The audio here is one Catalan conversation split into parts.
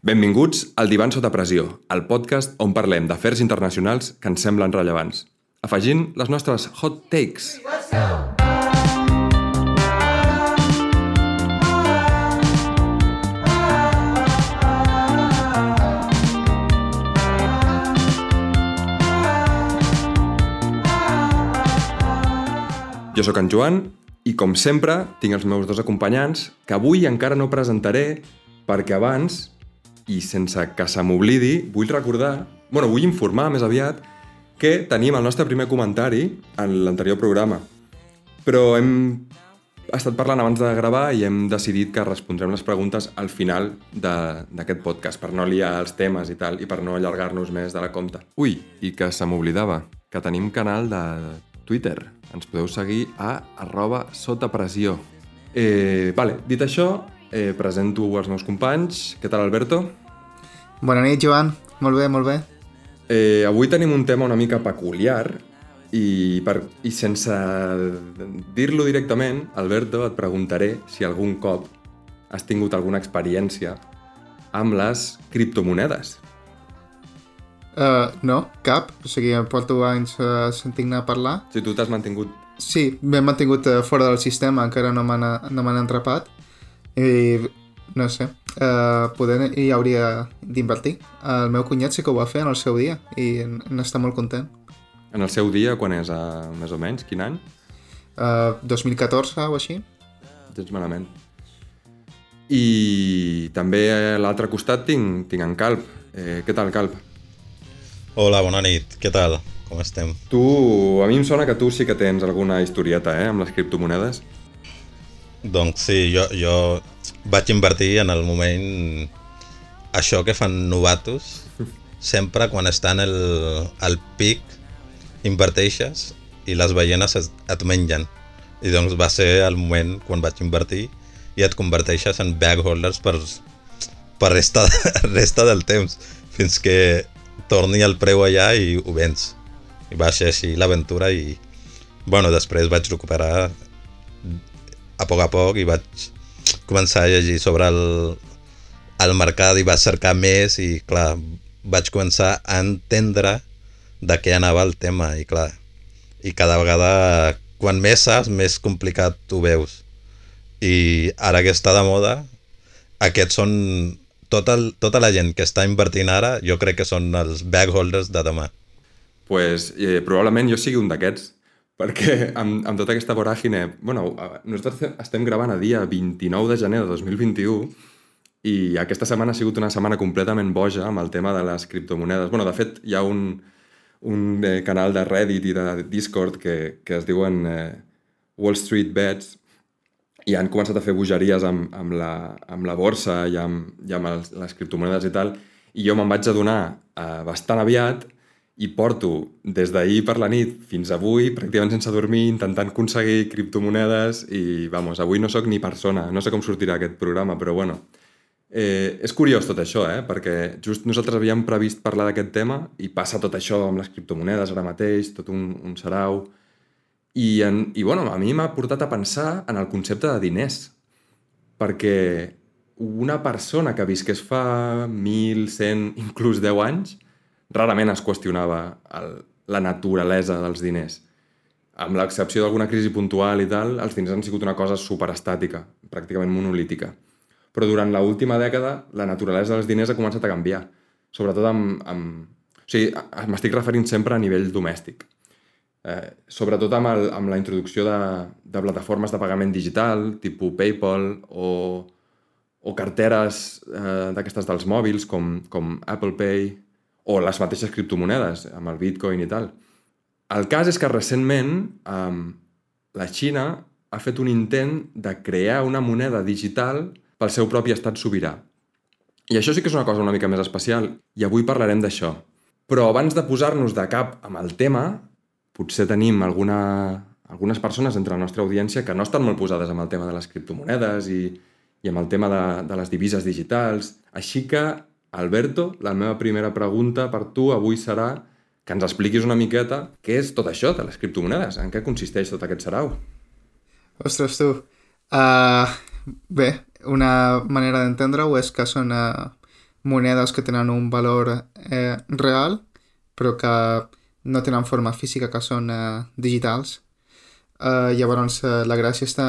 Benvinguts al Divan sota pressió, el podcast on parlem d'afers internacionals que ens semblen rellevants, afegint les nostres hot takes. Jo sóc en Joan i, com sempre, tinc els meus dos acompanyants que avui encara no presentaré perquè abans, i sense que se m'oblidi, vull recordar, bueno, vull informar més aviat, que tenim el nostre primer comentari en l'anterior programa. Però hem estat parlant abans de gravar i hem decidit que respondrem les preguntes al final d'aquest podcast, per no liar els temes i tal, i per no allargar-nos més de la compta. Ui, i que se m'oblidava, que tenim canal de Twitter. Ens podeu seguir a arroba sota pressió. Eh, vale, dit això, eh, presento els meus companys. Què tal, Alberto? Bona nit, Joan. Molt bé, molt bé. Eh, avui tenim un tema una mica peculiar i, per, i sense dir-lo directament, Alberto, et preguntaré si algun cop has tingut alguna experiència amb les criptomonedes. Uh, no, cap. O sigui, porto anys uh, sentint-ne a parlar. Si tu t'has mantingut... Sí, m'he mantingut uh, fora del sistema, encara no m'han no entrapat. I, no sé, uh, poder hi hauria d'invertir. El meu cunyat sí que ho va fer en el seu dia i n'està molt content. En el seu dia, quan és, uh, més o menys? Quin any? Uh, 2014 o així. Gens malament. I també a l'altre costat tinc, tinc en Calp. Eh, què tal, Calp? Hola, bona nit. Què tal? Com estem? Tu, a mi em sona que tu sí que tens alguna historieta, eh, amb les criptomonedes. Doncs sí, jo, jo vaig invertir en el moment això que fan novatos. Sempre quan estan al, al pic inverteixes i les ballenes es, et mengen. I doncs va ser el moment quan vaig invertir i et converteixes en bag holders per, per resta, resta del temps fins que torni el preu allà i ho vens. I va ser així l'aventura i, bueno, després vaig recuperar a poc a poc i vaig començar a llegir sobre el, el mercat i vaig cercar més i, clar, vaig començar a entendre de què anava el tema i, clar, i cada vegada, quan més saps, més complicat ho veus. I ara que està de moda, aquests són tot el, tota la gent que està invertint ara, jo crec que són els bag holders de demà. pues, eh, probablement jo sigui un d'aquests, perquè amb, amb tota aquesta voràgine... bueno, nosaltres estem gravant a dia 29 de gener de 2021 i aquesta setmana ha sigut una setmana completament boja amb el tema de les criptomonedes. bueno, de fet, hi ha un, un eh, canal de Reddit i de Discord que, que es diuen eh, Wall Street Bets i han començat a fer bogeries amb, amb, la, amb la borsa i amb, i amb els, les criptomonedes i tal, i jo me'n vaig adonar eh, bastant aviat i porto des d'ahir per la nit fins avui, pràcticament sense dormir, intentant aconseguir criptomonedes i, vamos, avui no sóc ni persona, no sé com sortirà aquest programa, però bueno. Eh, és curiós tot això, eh? perquè just nosaltres havíem previst parlar d'aquest tema i passa tot això amb les criptomonedes ara mateix, tot un, un sarau i, en, i bueno, a mi m'ha portat a pensar en el concepte de diners, perquè una persona que visqués fa 1.100, inclús 10 anys, rarament es qüestionava el, la naturalesa dels diners. Amb l'excepció d'alguna crisi puntual i tal, els diners han sigut una cosa superestàtica, pràcticament monolítica. Però durant l'última dècada, la naturalesa dels diners ha començat a canviar, sobretot amb... amb... O sigui, m'estic referint sempre a nivell domèstic eh, sobretot amb, el, amb la introducció de, de plataformes de pagament digital, tipus PayPal o, o carteres eh, d'aquestes dels mòbils com, com Apple Pay o les mateixes criptomonedes, amb el Bitcoin i tal. El cas és que recentment eh, la Xina ha fet un intent de crear una moneda digital pel seu propi estat sobirà. I això sí que és una cosa una mica més especial, i avui parlarem d'això. Però abans de posar-nos de cap amb el tema, potser tenim alguna, algunes persones entre la nostra audiència que no estan molt posades amb el tema de les criptomonedes i, i amb el tema de, de les divises digitals. Així que, Alberto, la meva primera pregunta per tu avui serà que ens expliquis una miqueta què és tot això de les criptomonedes, en què consisteix tot aquest sarau. Ostres, tu. Uh, bé, una manera d'entendre-ho és que són uh, monedes que tenen un valor eh, real, però que no tenen forma física, que són eh, digitals. Eh, llavors, eh, la gràcia està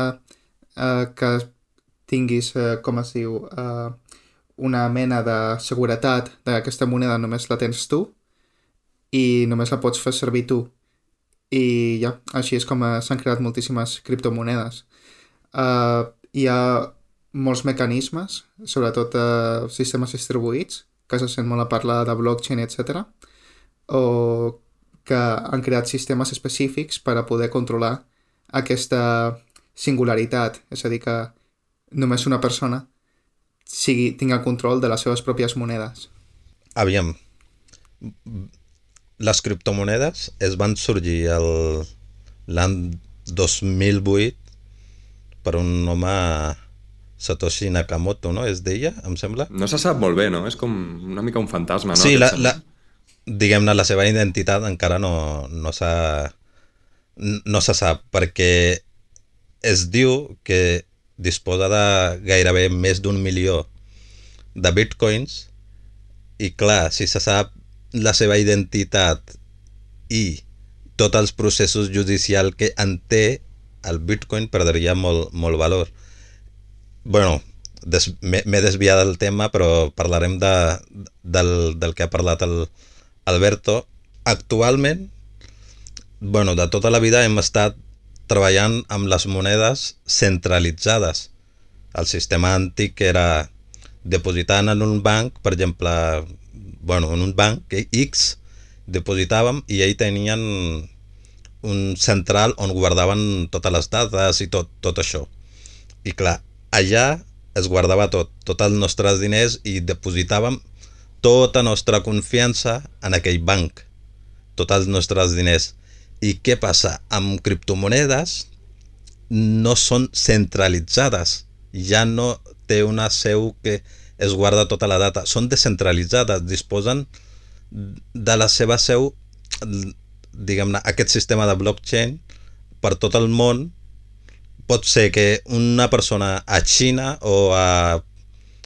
eh, que tinguis, eh, com es diu, eh, una mena de seguretat de que aquesta moneda només la tens tu i només la pots fer servir tu. I ja, així és com s'han creat moltíssimes criptomonedes. Uh, hi ha molts mecanismes, sobretot uh, sistemes distribuïts, que se sent molt a parlar de blockchain, etc. o que han creat sistemes específics per a poder controlar aquesta singularitat, és a dir, que només una persona sigui, tingui el control de les seves pròpies monedes. Aviam, les criptomonedes es van sorgir l'any 2008 per un home Satoshi Nakamoto, no? Es deia, em sembla? No se sap molt bé, no? És com una mica un fantasma, no? Sí, la, la, diguem-ne, la seva identitat encara no, no s'ha no se sap, perquè es diu que disposa de gairebé més d'un milió de bitcoins i clar, si se sap la seva identitat i tots els processos judicials que en té, el bitcoin perdria molt, molt valor. bueno, m'he desviat del tema, però parlarem de, del, del que ha parlat el, Alberto. Actualment, bueno, de tota la vida hem estat treballant amb les monedes centralitzades. El sistema antic era depositant en un banc, per exemple, bueno, en un banc X, depositàvem i ells tenien un central on guardaven totes les dades i tot, tot això. I clar, allà es guardava tot, tots els nostres diners i depositàvem tota nostra confiança en aquell banc, tots els nostres diners. I què passa? Amb criptomonedes no són centralitzades, ja no té una seu que es guarda tota la data, són descentralitzades, disposen de la seva seu, diguem-ne, aquest sistema de blockchain per tot el món pot ser que una persona a Xina o a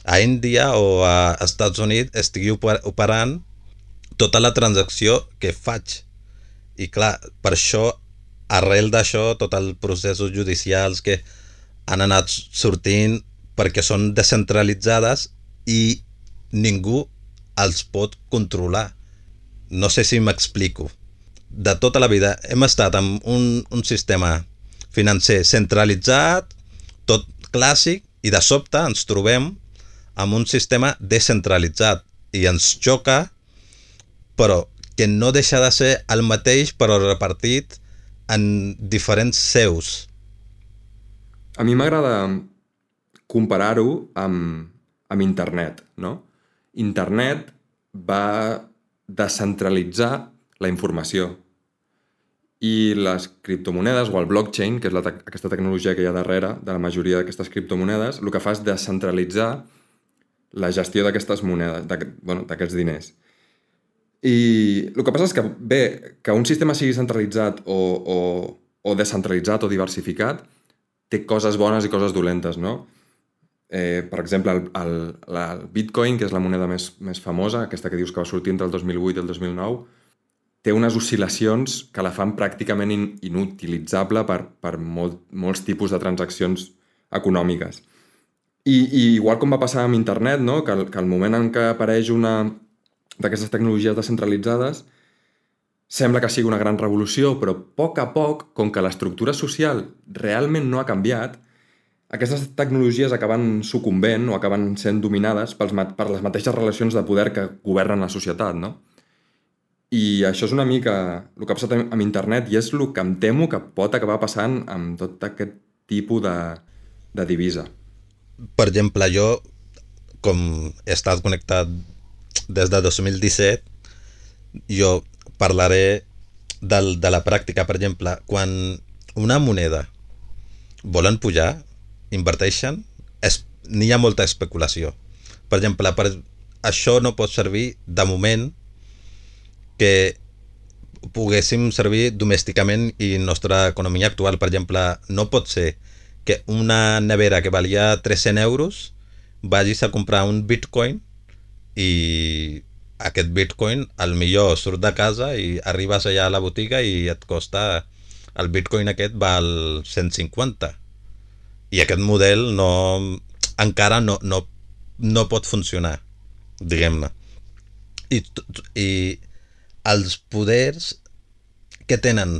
a Índia o a Estats Units estigui operant tota la transacció que faig. I clar, per això, arrel d'això, tots els processos judicials que han anat sortint perquè són descentralitzades i ningú els pot controlar. No sé si m'explico. De tota la vida hem estat amb un, un sistema financer centralitzat, tot clàssic, i de sobte ens trobem amb un sistema descentralitzat i ens xoca, però que no deixa de ser el mateix però repartit en diferents seus. A mi m'agrada comparar-ho amb, amb internet, no? Internet va descentralitzar la informació i les criptomonedes o el blockchain, que és la te aquesta tecnologia que hi ha darrere de la majoria d'aquestes criptomonedes, el que fa és descentralitzar la gestió d'aquestes monedes, d'aquests bueno, diners. I el que passa és que, bé, que un sistema sigui centralitzat o, o, o descentralitzat o diversificat té coses bones i coses dolentes, no? Eh, per exemple, el, el, el Bitcoin, que és la moneda més, més famosa, aquesta que dius que va sortir entre el 2008 i el 2009, té unes oscil·lacions que la fan pràcticament in, inutilitzable per, per molt, molts tipus de transaccions econòmiques. I, I igual com va passar amb internet, no? que, que el moment en què apareix una d'aquestes tecnologies descentralitzades sembla que sigui una gran revolució, però a poc a poc, com que l'estructura social realment no ha canviat, aquestes tecnologies acaben sucumbent o acaben sent dominades pels, per les mateixes relacions de poder que governen la societat, no? I això és una mica el que ha passat amb internet i és el que em temo que pot acabar passant amb tot aquest tipus de, de divisa per exemple, jo, com he estat connectat des de 2017, jo parlaré del, de la pràctica. Per exemple, quan una moneda volen pujar, inverteixen, n'hi ha molta especulació. Per exemple, per, això no pot servir de moment que poguéssim servir domèsticament i nostra economia actual. Per exemple, no pot ser que una nevera que valia 300 euros vagis a comprar un bitcoin i aquest bitcoin al millor surt de casa i arribes allà a la botiga i et costa el bitcoin aquest val 150 i aquest model no encara no, no, no pot funcionar diguem-ne. I, i els poders que tenen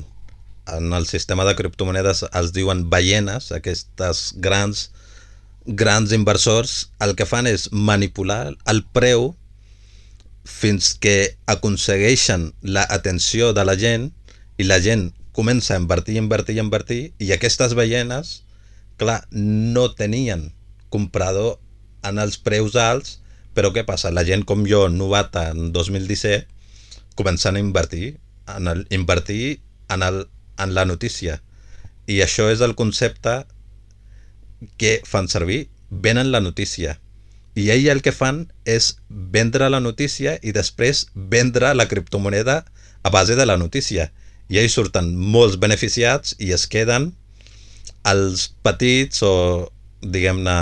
en el sistema de criptomonedes els diuen ballenes, aquestes grans grans inversors el que fan és manipular el preu fins que aconsegueixen l'atenció de la gent i la gent comença a invertir, invertir, invertir i aquestes ballenes, clar, no tenien comprador en els preus alts, però què passa? La gent com jo, novata en 2017, començant a invertir, en el, invertir en, el, en la notícia. I això és el concepte que fan servir, venen la notícia. I ell el que fan és vendre la notícia i després vendre la criptomoneda a base de la notícia. I ells surten molts beneficiats i es queden els petits o, diguem-ne,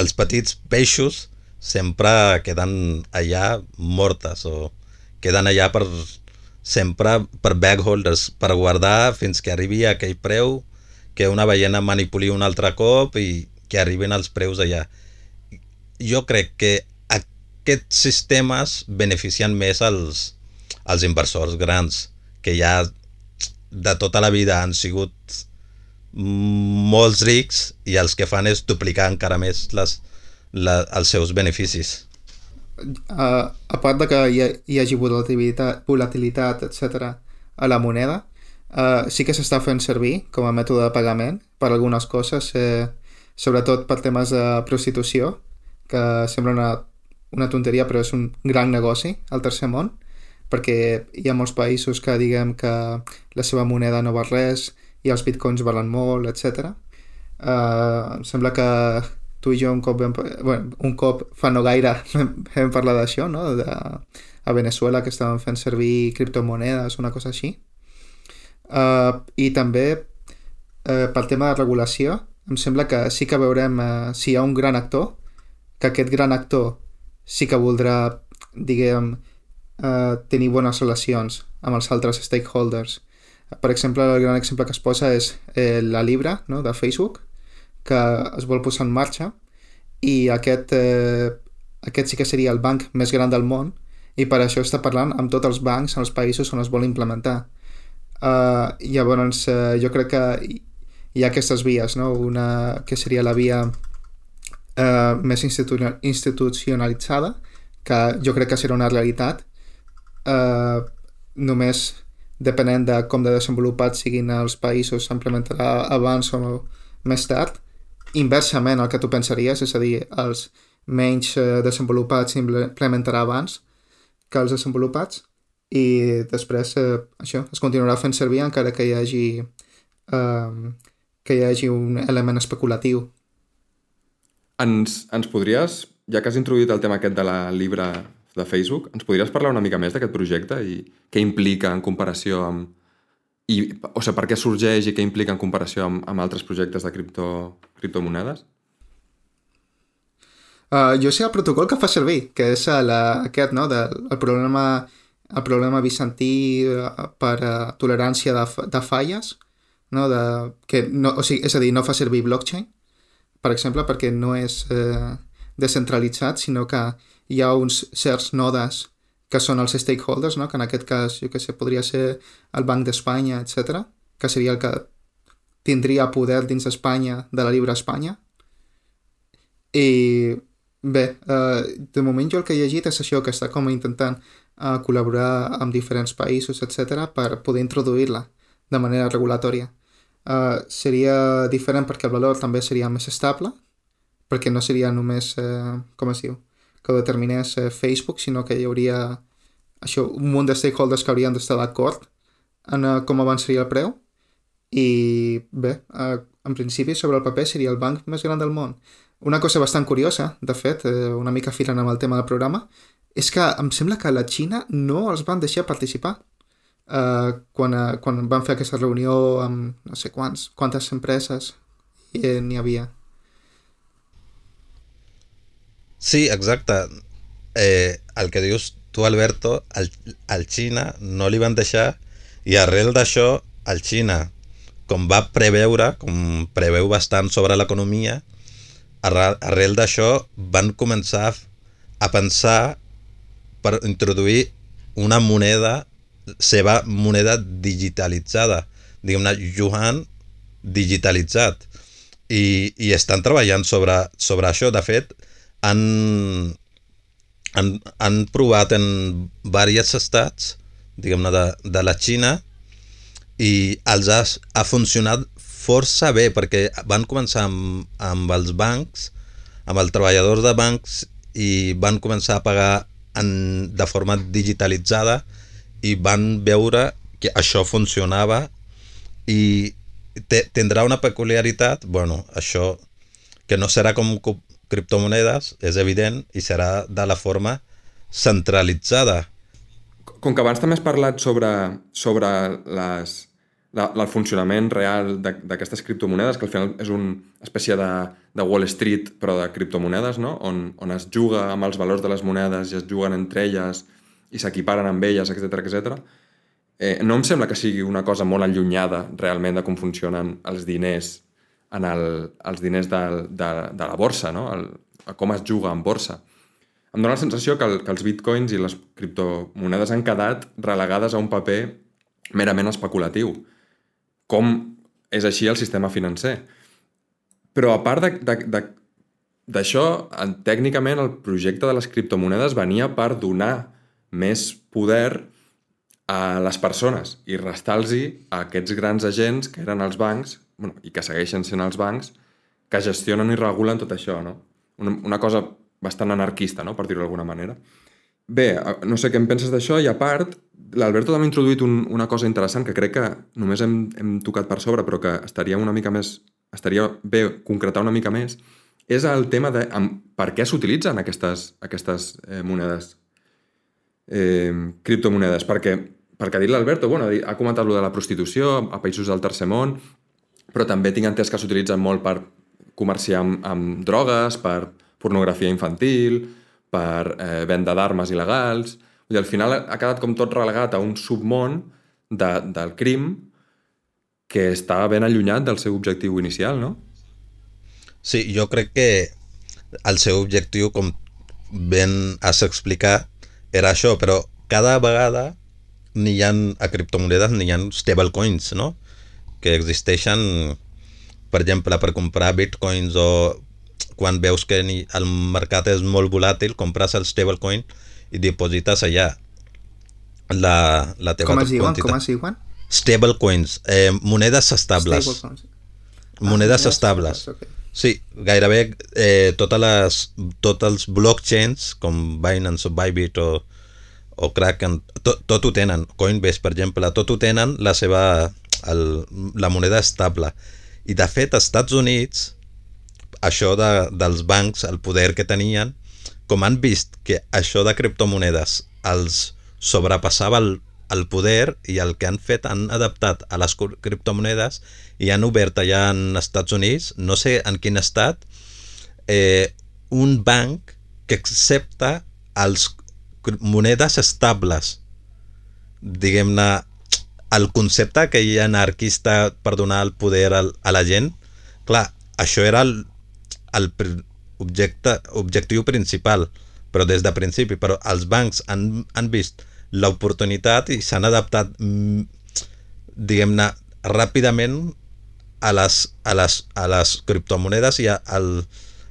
els petits peixos sempre queden allà mortes o queden allà per sempre per bag holders, per guardar fins que arribi a aquell preu que una ballena manipuli un altre cop i que arriben els preus allà. Jo crec que aquests sistemes beneficien més als, als inversors grans, que ja de tota la vida han sigut molts rics i els que fan és duplicar encara més les, la, els seus beneficis. Uh, a part de que hi, ha, hi hagi volatilitat, volatilitat etc a la moneda, uh, sí que s'està fent servir com a mètode de pagament per algunes coses, eh, sobretot per temes de prostitució, que sembla una, una tonteria però és un gran negoci al tercer món, perquè hi ha molts països que diguem que la seva moneda no val res i els bitcoins valen molt, etc. Uh, em sembla que tu i jo un cop, vam, bueno, un cop fa no gaire vam parlar d'això, no? De, a Venezuela que estaven fent servir criptomonedes, una cosa així. Uh, I també uh, pel tema de regulació em sembla que sí que veurem uh, si hi ha un gran actor que aquest gran actor sí que voldrà diguem uh, tenir bones relacions amb els altres stakeholders. Per exemple, el gran exemple que es posa és eh, la Libra no, de Facebook que es vol posar en marxa i aquest, eh, aquest sí que seria el banc més gran del món i per això està parlant amb tots els bancs en els països on es vol implementar Uh, llavors, uh, jo crec que hi ha aquestes vies, no? Una que seria la via uh, més institu institucionalitzada, que jo crec que serà una realitat, uh, només depenent de com de desenvolupats siguin els països s'implementarà abans o més tard. Inversament el que tu pensaries, és a dir, els menys desenvolupats s'implementarà abans que els desenvolupats i després eh, això es continuarà fent servir encara que hi hagi eh, que hi hagi un element especulatiu. Ens, ens podries, ja que has introduït el tema aquest de la Libra de Facebook, ens podries parlar una mica més d'aquest projecte i què implica en comparació amb... I, o sigui, per què sorgeix i què implica en comparació amb, amb altres projectes de cripto, criptomonedes? Uh, jo sé el protocol que fa servir, que és la, aquest, no?, del el problema el problema bizantí eh, per uh, tolerància de, de falles, no? de, que no, o sigui, és a dir, no fa servir blockchain, per exemple, perquè no és eh, descentralitzat, sinó que hi ha uns certs nodes que són els stakeholders, no? que en aquest cas, jo que sé, podria ser el Banc d'Espanya, etc, que seria el que tindria poder dins d'Espanya de la Llibre Espanya. I bé, eh, de moment jo el que he llegit és això, que està com intentant a col·laborar amb diferents països, etc per poder introduir-la de manera regulatòria. Uh, seria diferent perquè el valor també seria més estable, perquè no seria només, uh, com es diu, que ho determinés uh, Facebook, sinó que hi hauria això, un munt de stakeholders que haurien d'estar d'acord en uh, com avançaria el preu i bé, uh, en principi sobre el paper seria el banc més gran del món. Una cosa bastant curiosa, de fet, uh, una mica filant amb el tema del programa, és que em sembla que la Xina no els van deixar participar uh, quan, uh, quan van fer aquesta reunió amb no sé quants, quantes empreses eh, n'hi havia. Sí, exacte. Eh, el que dius tu, Alberto, al, al Xina no li van deixar i arrel d'això, el Xina, com va preveure, com preveu bastant sobre l'economia, arrel, d'això van començar a pensar per introduir una moneda, seva moneda digitalitzada, diguem-ne, yuan digitalitzat. I, I estan treballant sobre, sobre això. De fet, han, han, han provat en diversos estats, diguem-ne, de, de la Xina, i els ha, ha funcionat força bé, perquè van començar amb, amb els bancs, amb els treballadors de bancs, i van començar a pagar en, de forma digitalitzada i van veure que això funcionava i te, tindrà una peculiaritat, bueno, això que no serà com criptomonedes, és evident, i serà de la forma centralitzada. Com que abans també has parlat sobre, sobre les, la, el funcionament real d'aquestes criptomonedes, que al final és una espècie de, de Wall Street, però de criptomonedes, no? on, on es juga amb els valors de les monedes i es juguen entre elles i s'equiparen amb elles, etc etc. Eh, no em sembla que sigui una cosa molt allunyada realment de com funcionen els diners en el, els diners de, de, de la borsa, no? el, com es juga en borsa. Em dóna la sensació que, el, que els bitcoins i les criptomonedes han quedat relegades a un paper merament especulatiu, com és així el sistema financer. Però a part d'això, tècnicament el projecte de les criptomonedes venia per donar més poder a les persones i restar-los a aquests grans agents que eren els bancs bueno, i que segueixen sent els bancs que gestionen i regulen tot això, no? Una, una cosa bastant anarquista, no? per dir-ho d'alguna manera. Bé, no sé què en penses d'això i a part, l'Alberto també ha introduït un, una cosa interessant que crec que només hem, hem tocat per sobre però que estaria una mica més estaria bé concretar una mica més, és el tema de amb, per què s'utilitzen aquestes, aquestes eh, monedes, eh, criptomonedes, perquè, perquè ha dit l'Alberto, bueno, ha comentat lo de la prostitució a països del tercer món, però també tinc entès que s'utilitzen molt per comerciar amb, amb drogues, per pornografia infantil, per eh, venda d'armes il·legals... I al final ha quedat com tot relegat a un submón de, del crim que està ben allunyat del seu objectiu inicial, no? Sí, jo crec que el seu objectiu, com ben has explicat, era això, però cada vegada n'hi ha a criptomonedes, n'hi ha stablecoins, no? Que existeixen, per exemple, per comprar bitcoins o quan veus que el mercat és molt volàtil, compres el stablecoin i diposites allà la, la teva Com es diuen? quantitat. Com es diuen? Stablecoins, eh, monedes estables. Stablecoins. monedes Ah, estables. ok. Sí, gairebé eh, totes les, tots els blockchains, com Binance o Bybit o, o Kraken, tot, tot ho tenen. Coinbase, per exemple, tot ho tenen la seva el, la moneda estable. I de fet, als Estats Units, això de, dels bancs, el poder que tenien, com han vist que això de criptomonedes els sobrepassava el, el poder i el que han fet han adaptat a les criptomonedes i han obert allà en Estats Units, no sé en quin estat, eh, un banc que accepta els monedes estables. Diguem-ne, el concepte que hi ha anarquista per donar el poder al, a la gent, clar, això era el, el objecte, objectiu principal, però des de principi, però els bancs han, han vist l'oportunitat i s'han adaptat, mm, diguem-ne, ràpidament a les, a les, a les criptomonedes i a- al,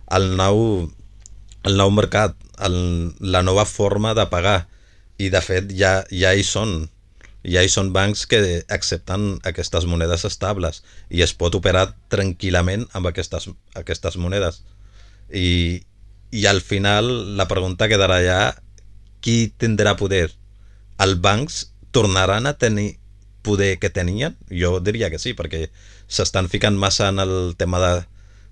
al, nou, el nou mercat, el, la nova forma de pagar. I de fet ja, ja hi són ja hi són bancs que accepten aquestes monedes estables i es pot operar tranquil·lament amb aquestes, aquestes monedes. I, I al final la pregunta quedarà ja qui tindrà poder? Els bancs tornaran a tenir poder que tenien? Jo diria que sí, perquè s'estan ficant massa en el tema de,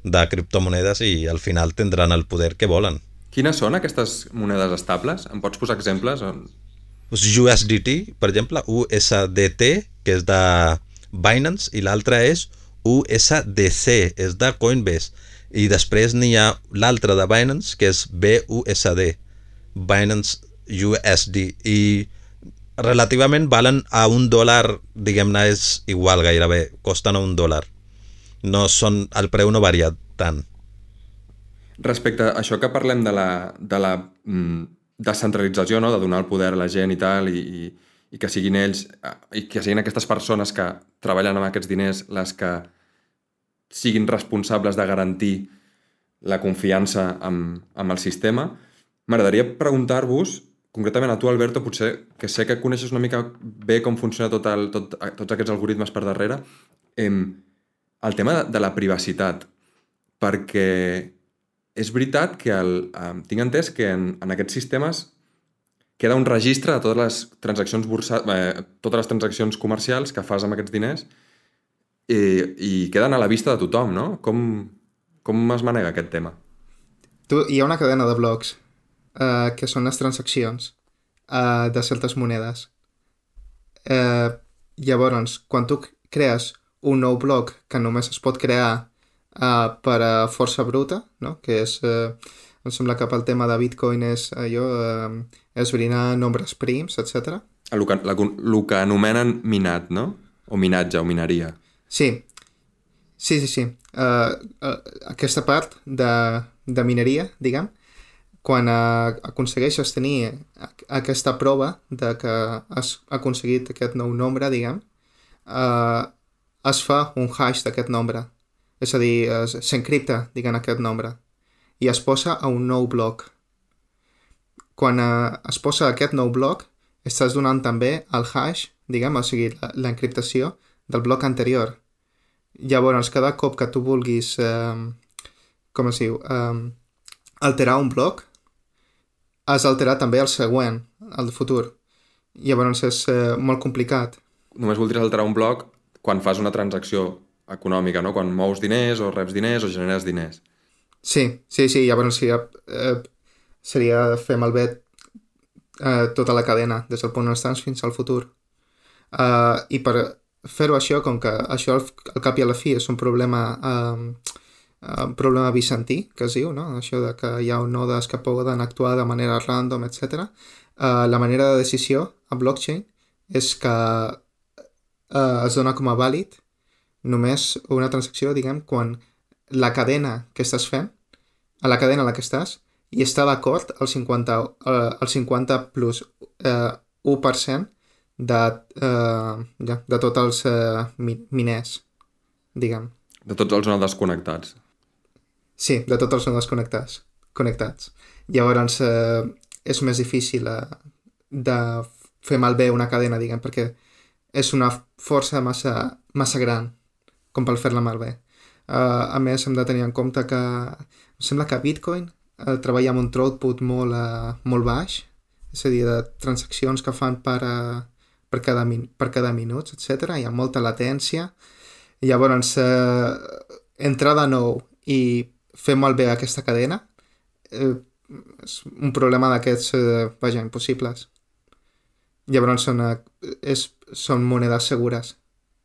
de criptomonedes i al final tindran el poder que volen. Quines són aquestes monedes estables? Em pots posar exemples? Pues USDT, per exemple, USDT, que és de Binance, i l'altre és USDC, és de Coinbase. i després n'hi ha l'altre de Binance, que és BUSD, Binance USD, i relativament valen a un dòlar, diguem-ne, és igual gairebé, costen a un dòlar. No són, el preu no varia tant. Respecte a això que parlem de la, de la mm, descentralització, no? de donar el poder a la gent i tal, i, i, i que siguin ells, i que siguin aquestes persones que treballen amb aquests diners les que siguin responsables de garantir la confiança amb, amb el sistema, m'agradaria preguntar-vos, concretament a tu, Alberto, potser que sé que coneixes una mica bé com funciona tot el, tot, tots aquests algoritmes per darrere, eh, el tema de, de la privacitat, perquè és veritat que el, eh, tinc entès que en, en aquests sistemes queda un registre de totes les transaccions bursa, eh, totes les transaccions comercials que fas amb aquests diners i, i queden a la vista de tothom, no? Com, com es manega aquest tema? Tu, hi ha una cadena de blocs eh, que són les transaccions eh, de certes monedes. Eh, llavors, quan tu crees un nou bloc que només es pot crear eh, per a força bruta, no? que és... Eh, em sembla que pel tema de Bitcoin és allò, eh, esbrinar nombres prims, etc. El que, la, el que anomenen minat, no? O minatge, o mineria. Sí, sí, sí, sí. Uh, uh, aquesta part de, de mineria, diguem, quan uh, aconsegueixes tenir aquesta prova de que has aconseguit aquest nou nombre, diguem, uh, es fa un hash d'aquest nombre. És a dir, s'encripta, diguem, aquest nombre i es posa a un nou bloc. Quan eh, es posa aquest nou bloc, estàs donant també el hash, diguem, o sigui, l'encriptació del bloc anterior. Llavors, cada cop que tu vulguis, eh, com es diu, eh, alterar un bloc, has d'alterar també el següent, el futur. Llavors és eh, molt complicat. Només voldries alterar un bloc quan fas una transacció econòmica, no? Quan mous diners o reps diners o generes diners. Sí, sí, sí, llavors seria, eh, seria fer malbé eh, tota la cadena, des del punt on estàs fins al futur. Uh, I per fer-ho això, com que això al, al cap i a la fi és un problema uh, un problema bizantí, que es diu, no? això de que hi ha nodes que poden actuar de manera random, etc. Uh, la manera de decisió a blockchain és que uh, es dona com a vàlid només una transacció, diguem, quan la cadena que estàs fent a la cadena a la que estàs i està d'acord al 50, eh, el 50 plus eh, 1% de, eh, ja, de tots els eh, miners, diguem. De tots els nodes connectats. Sí, de tots els nodes connectats. connectats. Llavors eh, és més difícil eh, de fer malbé una cadena, diguem, perquè és una força massa, massa gran com per fer-la malbé. Uh, a més, hem de tenir en compte que em sembla que Bitcoin uh, treballa amb un throughput molt, uh, molt baix, és a dir, de transaccions que fan per, uh, per, cada, min per cada minut, etc. Hi ha molta latència. Llavors, uh, entrar de nou i fer malbé aquesta cadena uh, és un problema d'aquests, uh, vaja, impossibles. Llavors són, uh, és, són monedes segures.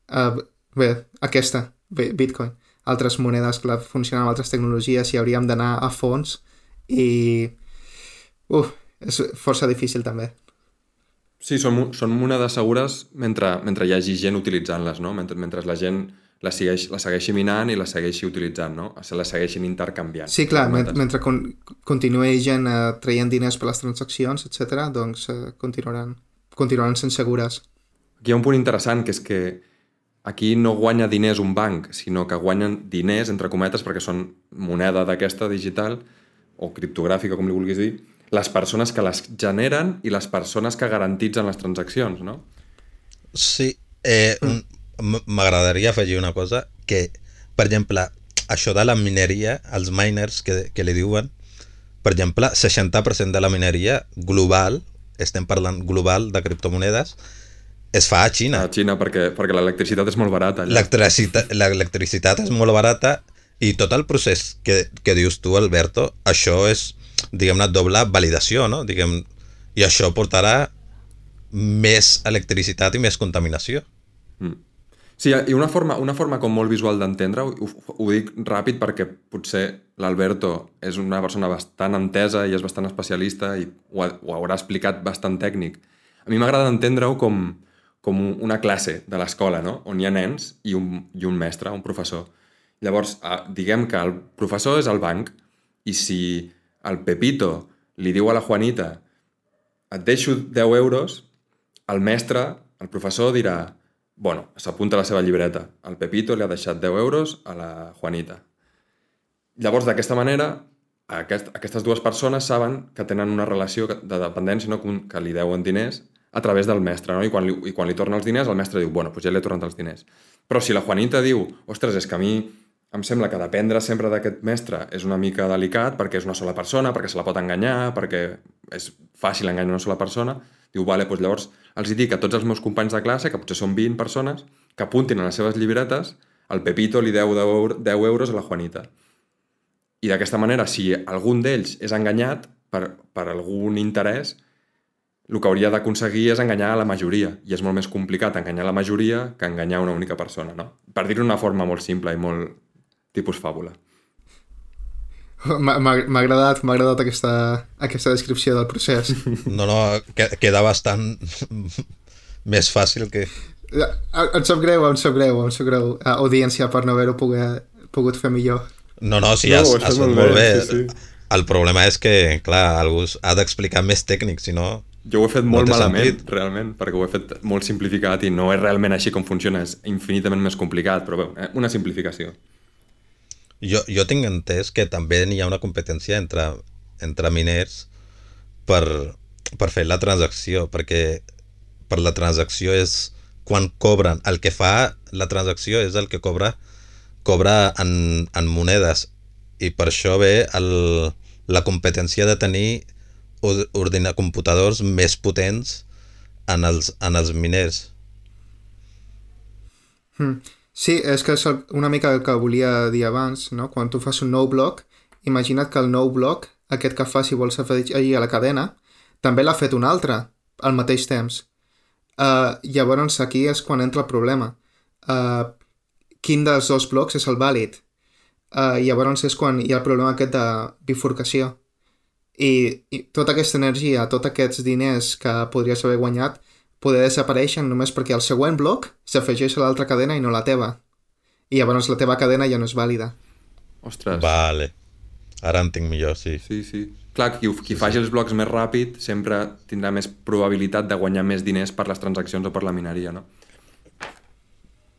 Uh, bé, aquesta, bé, Bitcoin altres monedes que funcionen amb altres tecnologies i hauríem d'anar a fons i... Uf, és força difícil també. Sí, són, són monedes segures mentre, mentre hi hagi gent utilitzant-les, no? Mentre, mentre la gent la, segueix, la segueixi minant i la segueixi utilitzant, no? Se la segueixin intercanviant. Sí, clar, mentre, mentre con, continuï gent eh, traient diners per les transaccions, etc., doncs eh, continuaran, continuaran sent segures. Aquí hi ha un punt interessant, que és que aquí no guanya diners un banc, sinó que guanyen diners, entre cometes, perquè són moneda d'aquesta digital o criptogràfica, com li vulguis dir, les persones que les generen i les persones que garantitzen les transaccions, no? Sí, eh, m'agradaria afegir una cosa, que, per exemple, això de la mineria, els miners que, que li diuen, per exemple, 60% de la mineria global, estem parlant global de criptomonedes, es fa a Xina. A Xina, perquè, perquè l'electricitat és molt barata. L'electricitat és molt barata i tot el procés que, que dius tu, Alberto, això és, diguem-ne, doble validació, no? Diguem, I això portarà més electricitat i més contaminació. Mm. Sí, i una forma, una forma com molt visual d'entendre-ho, ho, ho dic ràpid perquè potser l'Alberto és una persona bastant entesa i és bastant especialista i ho, ha, ho haurà explicat bastant tècnic. A mi m'agrada entendre-ho com, com una classe de l'escola, no? on hi ha nens i un, i un mestre, un professor. Llavors, eh, diguem que el professor és el banc i si el Pepito li diu a la Juanita et deixo 10 euros, el mestre, el professor dirà bueno, s'apunta a la seva llibreta. El Pepito li ha deixat 10 euros a la Juanita. Llavors, d'aquesta manera, aquest, aquestes dues persones saben que tenen una relació de dependència, no? que li deuen diners a través del mestre, no? I quan li, i quan li torna els diners, el mestre diu, bueno, doncs ja li he tornat els diners. Però si la Juanita diu, ostres, és que a mi em sembla que dependre sempre d'aquest mestre és una mica delicat perquè és una sola persona, perquè se la pot enganyar, perquè és fàcil enganyar una sola persona, diu, vale, doncs llavors els dic a tots els meus companys de classe, que potser són 20 persones, que apuntin a les seves llibretes, el Pepito li deu 10 euros a la Juanita. I d'aquesta manera, si algun d'ells és enganyat per, per algun interès, el que hauria d'aconseguir és enganyar a la majoria, i és molt més complicat enganyar la majoria que enganyar una única persona, no? Per dir-ho d'una forma molt simple i molt tipus fàbula. M'ha agradat, m'ha agradat aquesta, aquesta descripció del procés. No, no, queda bastant més fàcil que... Em sap greu, em sap greu, em sap greu, audiència, per no haver-ho pogut fer millor. No, no, sí, no, has, has fet molt bé. bé. Sí, sí. El problema és que, clar, algú ha d'explicar més tècnic, si no jo ho he fet molt no malament, sentit. realment, perquè ho he fet molt simplificat i no és realment així com funciona, és infinitament més complicat, però bé, eh, una simplificació. Jo, jo tinc entès que també hi ha una competència entre, entre miners per, per fer la transacció, perquè per la transacció és quan cobren, el que fa la transacció és el que cobra cobra en, en monedes i per això ve el, la competència de tenir ordenar computadors més potents en els, en els miners. Hmm. Sí, és que és una mica el que volia dir abans, no? Quan tu fas un nou bloc, imagina't que el nou bloc, aquest que fas si vols afegir a la cadena, també l'ha fet un altre al mateix temps. Uh, llavors aquí és quan entra el problema. Uh, quin dels dos blocs és el vàlid? Uh, llavors és quan hi ha el problema aquest de bifurcació i, i tota aquesta energia, tots aquests diners que podries haver guanyat poder desaparèixer només perquè el següent bloc s'afegeix a l'altra cadena i no la teva. I llavors la teva cadena ja no és vàlida. Ostres. Vale. Ara entenc millor, sí. Sí, sí. Clar, qui, qui sí, faci sí. els blocs més ràpid sempre tindrà més probabilitat de guanyar més diners per les transaccions o per la mineria, no?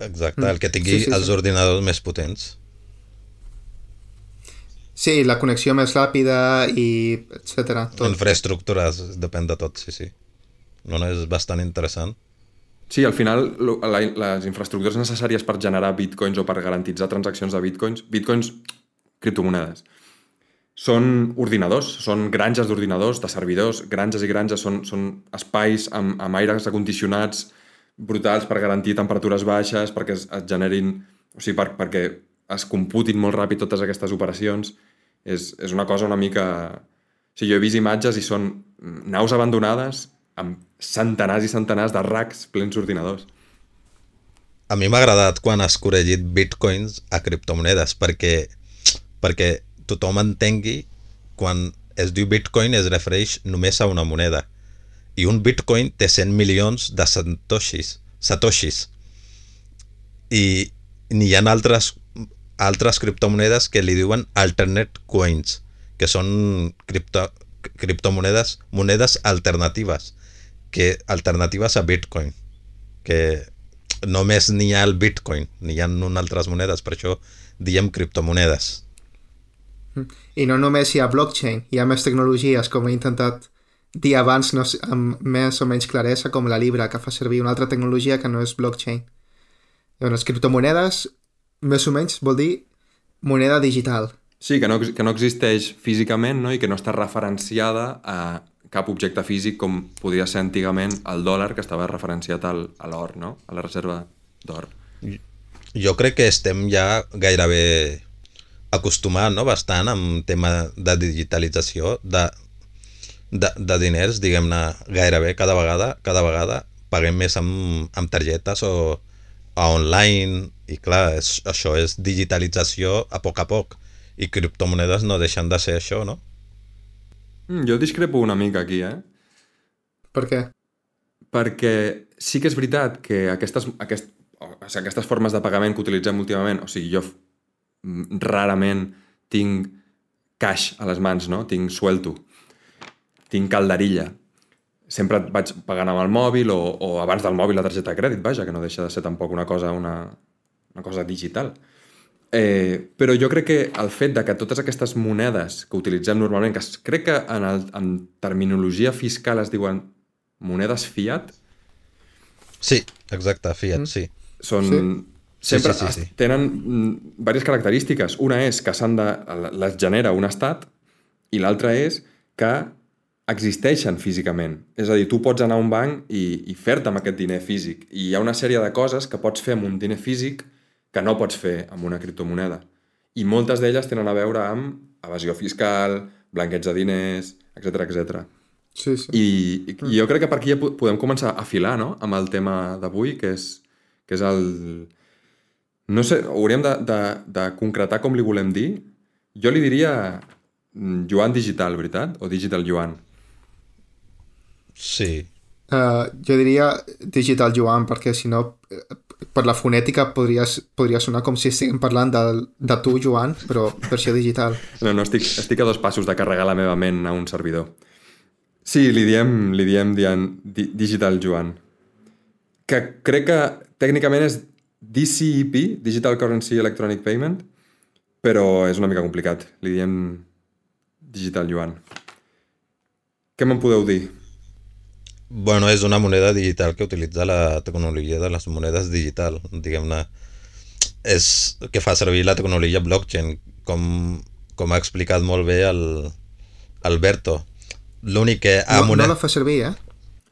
Exacte, el que tingui sí, sí, sí. els ordinadors més potents. Sí, la connexió més ràpida i etc. Tot. Infraestructures, depèn de tot, sí, sí. No, no, és bastant interessant. Sí, al final la, les infraestructures necessàries per generar bitcoins o per garantitzar transaccions de bitcoins, bitcoins, criptomonedes, són ordinadors, són granges d'ordinadors, de servidors, granges i granges, són, són espais amb, amb aires acondicionats brutals per garantir temperatures baixes, perquè es, es generin, o sigui, per, perquè es computin molt ràpid totes aquestes operacions. És, és una cosa una mica... O sigui, jo he vist imatges i són naus abandonades amb centenars i centenars de racks plens d'ordinadors. A mi m'ha agradat quan has corregit bitcoins a criptomonedes perquè, perquè tothom entengui quan es diu bitcoin es refereix només a una moneda i un bitcoin té 100 milions de satoshis, satoshis. i n'hi ha altres altres criptomonedes que li diuen alternate coins, que són cripto, criptomonedes monedes alternatives, que alternatives a Bitcoin, que només n'hi ha el Bitcoin, n'hi ha un altres monedes, per això diem criptomonedes. I no només hi ha blockchain, hi ha més tecnologies, com he intentat dir abans no, amb més o menys claresa, com la Libra, que fa servir una altra tecnologia que no és blockchain. Les criptomonedes més o menys vol dir moneda digital. Sí, que no, que no existeix físicament no? i que no està referenciada a cap objecte físic com podia ser antigament el dòlar que estava referenciat al, a l'or, no? a la reserva d'or. Jo crec que estem ja gairebé acostumat no? bastant amb tema de digitalització de, de, de diners, diguem-ne, gairebé cada vegada, cada vegada paguem més amb, amb targetes o a online, i clar, és, això és digitalització a poc a poc, i criptomonedes no deixen de ser això, no? Mm, jo discrepo una mica aquí, eh? Per què? Perquè sí que és veritat que aquestes, aquest, o sigui, aquestes formes de pagament que utilitzem últimament, o sigui, jo mm, rarament tinc cash a les mans, no? Tinc suelto, tinc calderilla. Sempre vaig pagant amb el mòbil o, o abans del mòbil la targeta de crèdit, vaja, que no deixa de ser tampoc una cosa, una, una cosa digital. Eh, però jo crec que el fet de que totes aquestes monedes que utilitzem normalment, que es- crec que en, el, en terminologia fiscal es diuen monedes fiat, Sí, exacte, Fiat, mm. sí. són... Sí. Sempre Sí, sí, sí, es- sí. tenen mm, diverses característiques. Una és que s'han de, les genera un estat i l'altra és que existeixen físicament. És a dir, tu pots anar a un banc i, i fer-te amb aquest diner físic. I hi ha una sèrie de coses que pots fer amb un diner físic que no pots fer amb una criptomoneda. I moltes d'elles tenen a veure amb evasió fiscal, blanqueig de diners, etc etc. Sí, sí. I, i jo crec que per aquí ja po- podem començar a filar, no?, amb el tema d'avui, que és, que és el... No sé, hauríem de, de, de concretar com li volem dir. Jo li diria mm, Joan digital, veritat? O digital Joan? Sí, Uh, jo diria digital Joan, perquè si no, eh, per la fonètica podria, podria sonar com si estiguem parlant de, de tu, Joan, però versió digital. No, no, estic, estic a dos passos de carregar la meva ment a un servidor. Sí, li diem, li diem Dian, di, Digital Joan. Que crec que tècnicament és DCEP, Digital Currency Electronic Payment, però és una mica complicat. Li diem Digital Joan. Què me'n podeu dir? Bueno, és una moneda digital que utilitza la tecnologia de les monedes digital, diguem-ne. És que fa servir la tecnologia blockchain, com, com ha explicat molt bé el Alberto. L'únic que ha No, no moneda... la fa servir, eh?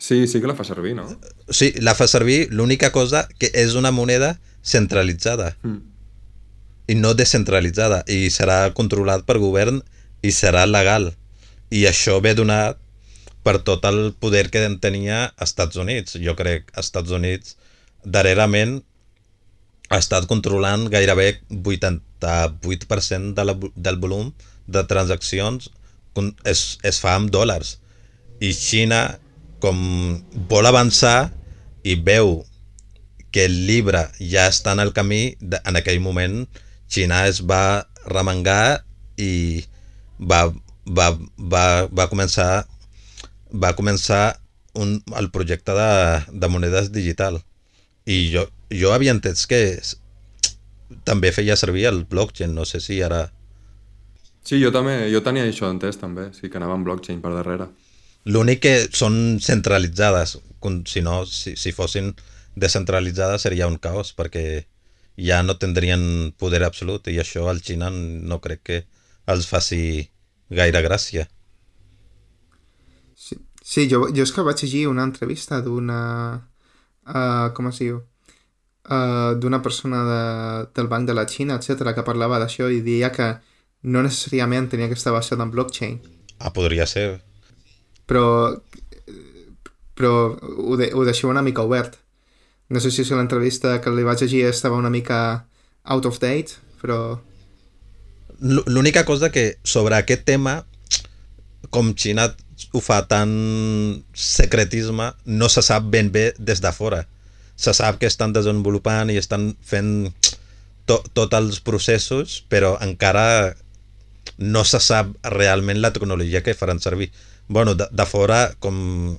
Sí, sí que la fa servir, no? Sí, la fa servir, l'única cosa que és una moneda centralitzada Mm. i no descentralitzada i serà controlat per govern i serà legal. I això ve donat per tot el poder que en tenia als Estats Units. Jo crec que Estats Units darrerament ha estat controlant gairebé 88% de la, del volum de transaccions es, es fa amb dòlars. I Xina, com vol avançar i veu que el llibre ja està en el camí, en aquell moment Xina es va remengar i va, va, va, va començar va començar un, el projecte de, de monedes digital. I jo, jo havia entès que també feia servir el blockchain, no sé si ara Sí, jo també, jo tenia això entès també, sí, que anava amb blockchain per darrere. l'únic que són centralitzades con- si no, si, si fossin descentralitzades seria un caos perquè ja no tindrien poder absolut i això al Xina no crec que els faci gaire gràcia Sí, jo, jo és que vaig llegir una entrevista d'una... Uh, com es diu? Uh, d'una persona de, del Banc de la Xina, etc que parlava d'això i deia que no necessàriament tenia que estar basat en blockchain, ah, podria ser però però ho, de, ho deixeu una mica obert. No sé si l'entrevista que li vaig llegir estava una mica out of date, però... L'única cosa que sobre aquest tema, com Xina ho fa tan secretisme, no se sap ben bé des de fora. Se sap que estan desenvolupant i estan fent to tots els processos, però encara no se sap realment la tecnologia que faran servir. bueno, de, de fora, com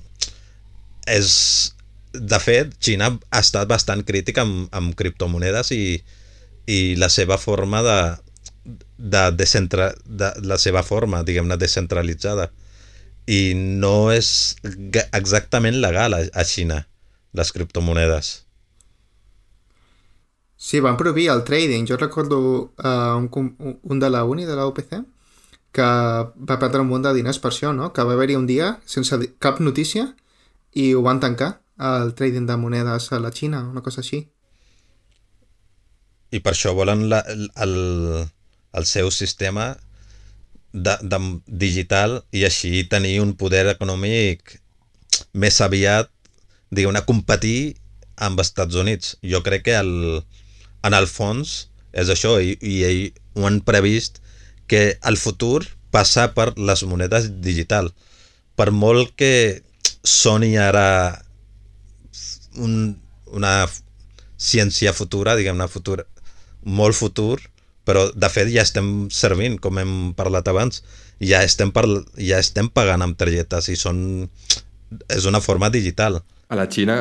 és... De fet, Xina ha estat bastant crítica amb, amb criptomonedes i, i la seva forma de, de, descentra, de la seva forma, diguem-ne, descentralitzada. I no és exactament legal a, a Xina, les criptomonedes. Sí, van prohibir el trading. Jo recordo uh, un, un de la uni, de la UPC, que va perdre un munt de diners per això, no? Que va haver-hi un dia sense cap notícia i ho van tancar, el trading de monedes a la Xina, una cosa així. I per això volen la, el, el seu sistema de, de, digital i així tenir un poder econòmic més aviat, diguem-ne, competir amb Estats Units. Jo crec que el, en el fons és això i, i ell ho han previst que el futur passa per les monedes digital. Per molt que soni ara un, una ciència futura, diguem-ne, futur, molt futur, però de fet ja estem servint, com hem parlat abans, ja estem, par ja estem pagant amb targetes i són... és una forma digital. A la Xina,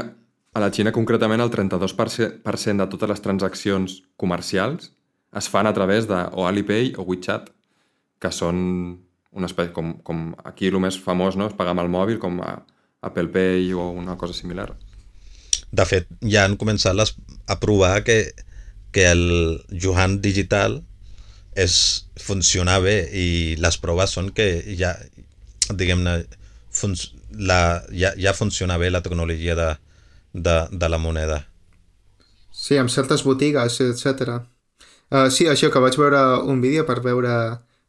a la Xina concretament, el 32% de totes les transaccions comercials es fan a través de o Alipay o WeChat, que són una espècie, com, com aquí el més famós no? és pagar amb el mòbil, com a Apple Pay o una cosa similar. De fet, ja han començat les, a provar que, que el Johan digital és funcionar bé i les proves són que ja, diguem-ne, la, ja, ja funciona bé la tecnologia de, de, de la moneda. Sí, amb certes botigues, etc. Uh, sí, això que vaig veure un vídeo per veure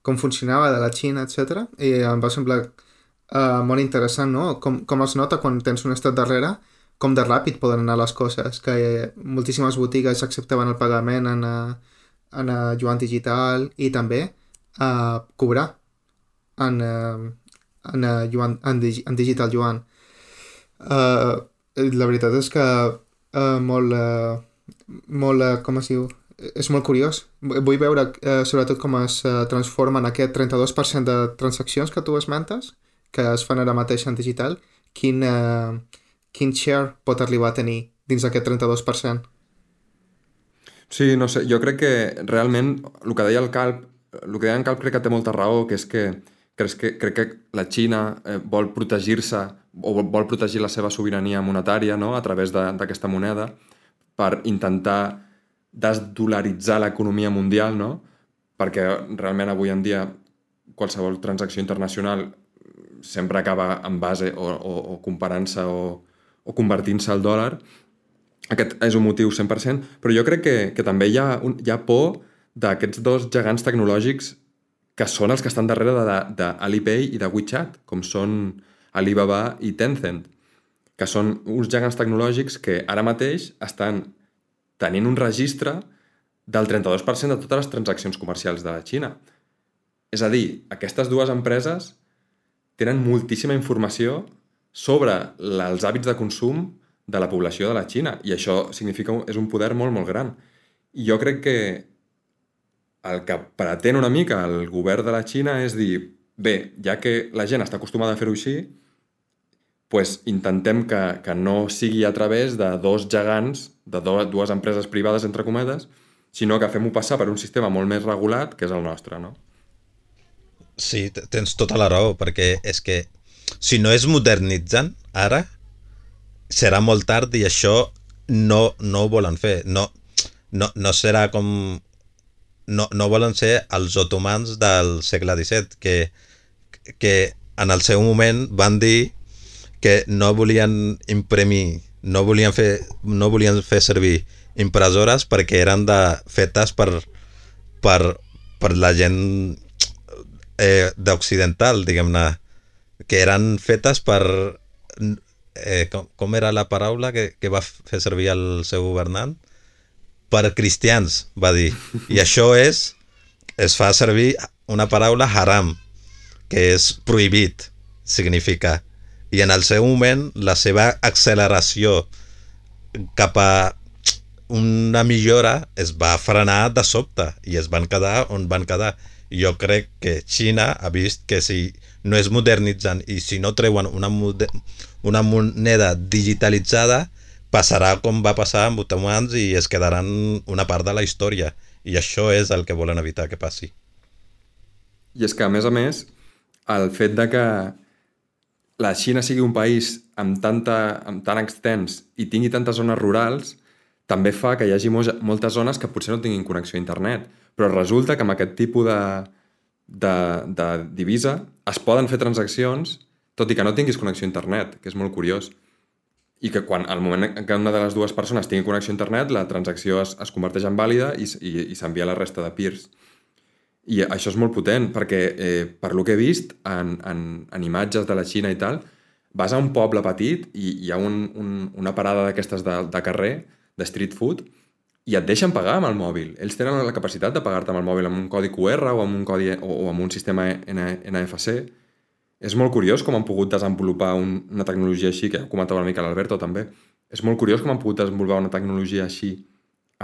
com funcionava de la Xina, etc. I em va semblar uh, molt interessant, no? Com, com es nota quan tens un estat darrere, com de ràpid poden anar les coses, que moltíssimes botigues acceptaven el pagament en, uh, en uh, Joan Digital i també uh, cobrar en, uh, en, uh, Joan, en, dig, en Digital Joan. Uh, la veritat és que uh, molt, uh, molt uh, com es diu, és molt curiós. Vull veure uh, sobretot com es uh, transformen aquest 32% de transaccions que tu esmentes, que es fan ara mateix en digital, quin, uh, quin share pot arribar a tenir dins d'aquest 32%? Sí, no sé, jo crec que realment el que deia el Calp, el que deia en Calp crec que té molta raó, que és que crec que, crec que la Xina eh, vol protegir-se o vol protegir la seva sobirania monetària no? a través d'aquesta moneda per intentar desdolaritzar l'economia mundial, no? perquè realment avui en dia qualsevol transacció internacional sempre acaba en base o, o, o comparant-se o, o convertint-se al dòlar aquest és un motiu 100%, però jo crec que, que també hi ha, un, hi ha por d'aquests dos gegants tecnològics que són els que estan darrere d'Alipay i de WeChat, com són Alibaba i Tencent, que són uns gegants tecnològics que ara mateix estan tenint un registre del 32% de totes les transaccions comercials de la Xina. És a dir, aquestes dues empreses tenen moltíssima informació sobre els hàbits de consum de la població de la Xina i això significa és un poder molt, molt gran. I jo crec que el que pretén una mica el govern de la Xina és dir, bé, ja que la gent està acostumada a fer-ho així, pues intentem que, que no sigui a través de dos gegants, de do, dues empreses privades, entre cometes, sinó que fem-ho passar per un sistema molt més regulat, que és el nostre, no? Sí, tens tota la raó, perquè és que si no és modernitzant, ara, serà molt tard i això no, no ho volen fer. No, no, no serà com... No, no volen ser els otomans del segle XVII, que, que en el seu moment van dir que no volien imprimir, no volien fer, no volien fer servir impressores perquè eren de, fetes per, per, per la gent eh, d'occidental, diguem-ne, que eren fetes per eh, com, com era la paraula que, que va fer servir el seu governant? Per cristians, va dir. I això és, es fa servir una paraula haram, que és prohibit, significa. I en el seu moment, la seva acceleració cap a una millora es va frenar de sobte i es van quedar on van quedar. Jo crec que Xina ha vist que si no és modernitzant i si no treuen una, una moneda digitalitzada passarà com va passar amb otomans i es quedaran una part de la història i això és el que volen evitar que passi. I és que, a més a més, el fet de que la Xina sigui un país amb, tanta, amb tant extens i tingui tantes zones rurals també fa que hi hagi moltes zones que potser no tinguin connexió a internet. Però resulta que amb aquest tipus de, de, de divisa es poden fer transaccions tot i que no tinguis connexió a internet, que és molt curiós. I que quan al moment en què una de les dues persones tingui connexió a internet, la transacció es, es converteix en vàlida i, i, i s'envia a la resta de peers. I això és molt potent, perquè eh, per lo que he vist en, en, en imatges de la Xina i tal, vas a un poble petit i hi ha un, un, una parada d'aquestes de, de carrer, de street food, i et deixen pagar amb el mòbil. Ells tenen la capacitat de pagar-te amb el mòbil amb un codi QR o amb un, codi, o, o amb un sistema NFC. És molt curiós com han pogut desenvolupar un, una tecnologia així, que comentava una mica l'Alberto també. És molt curiós com han pogut desenvolupar una tecnologia així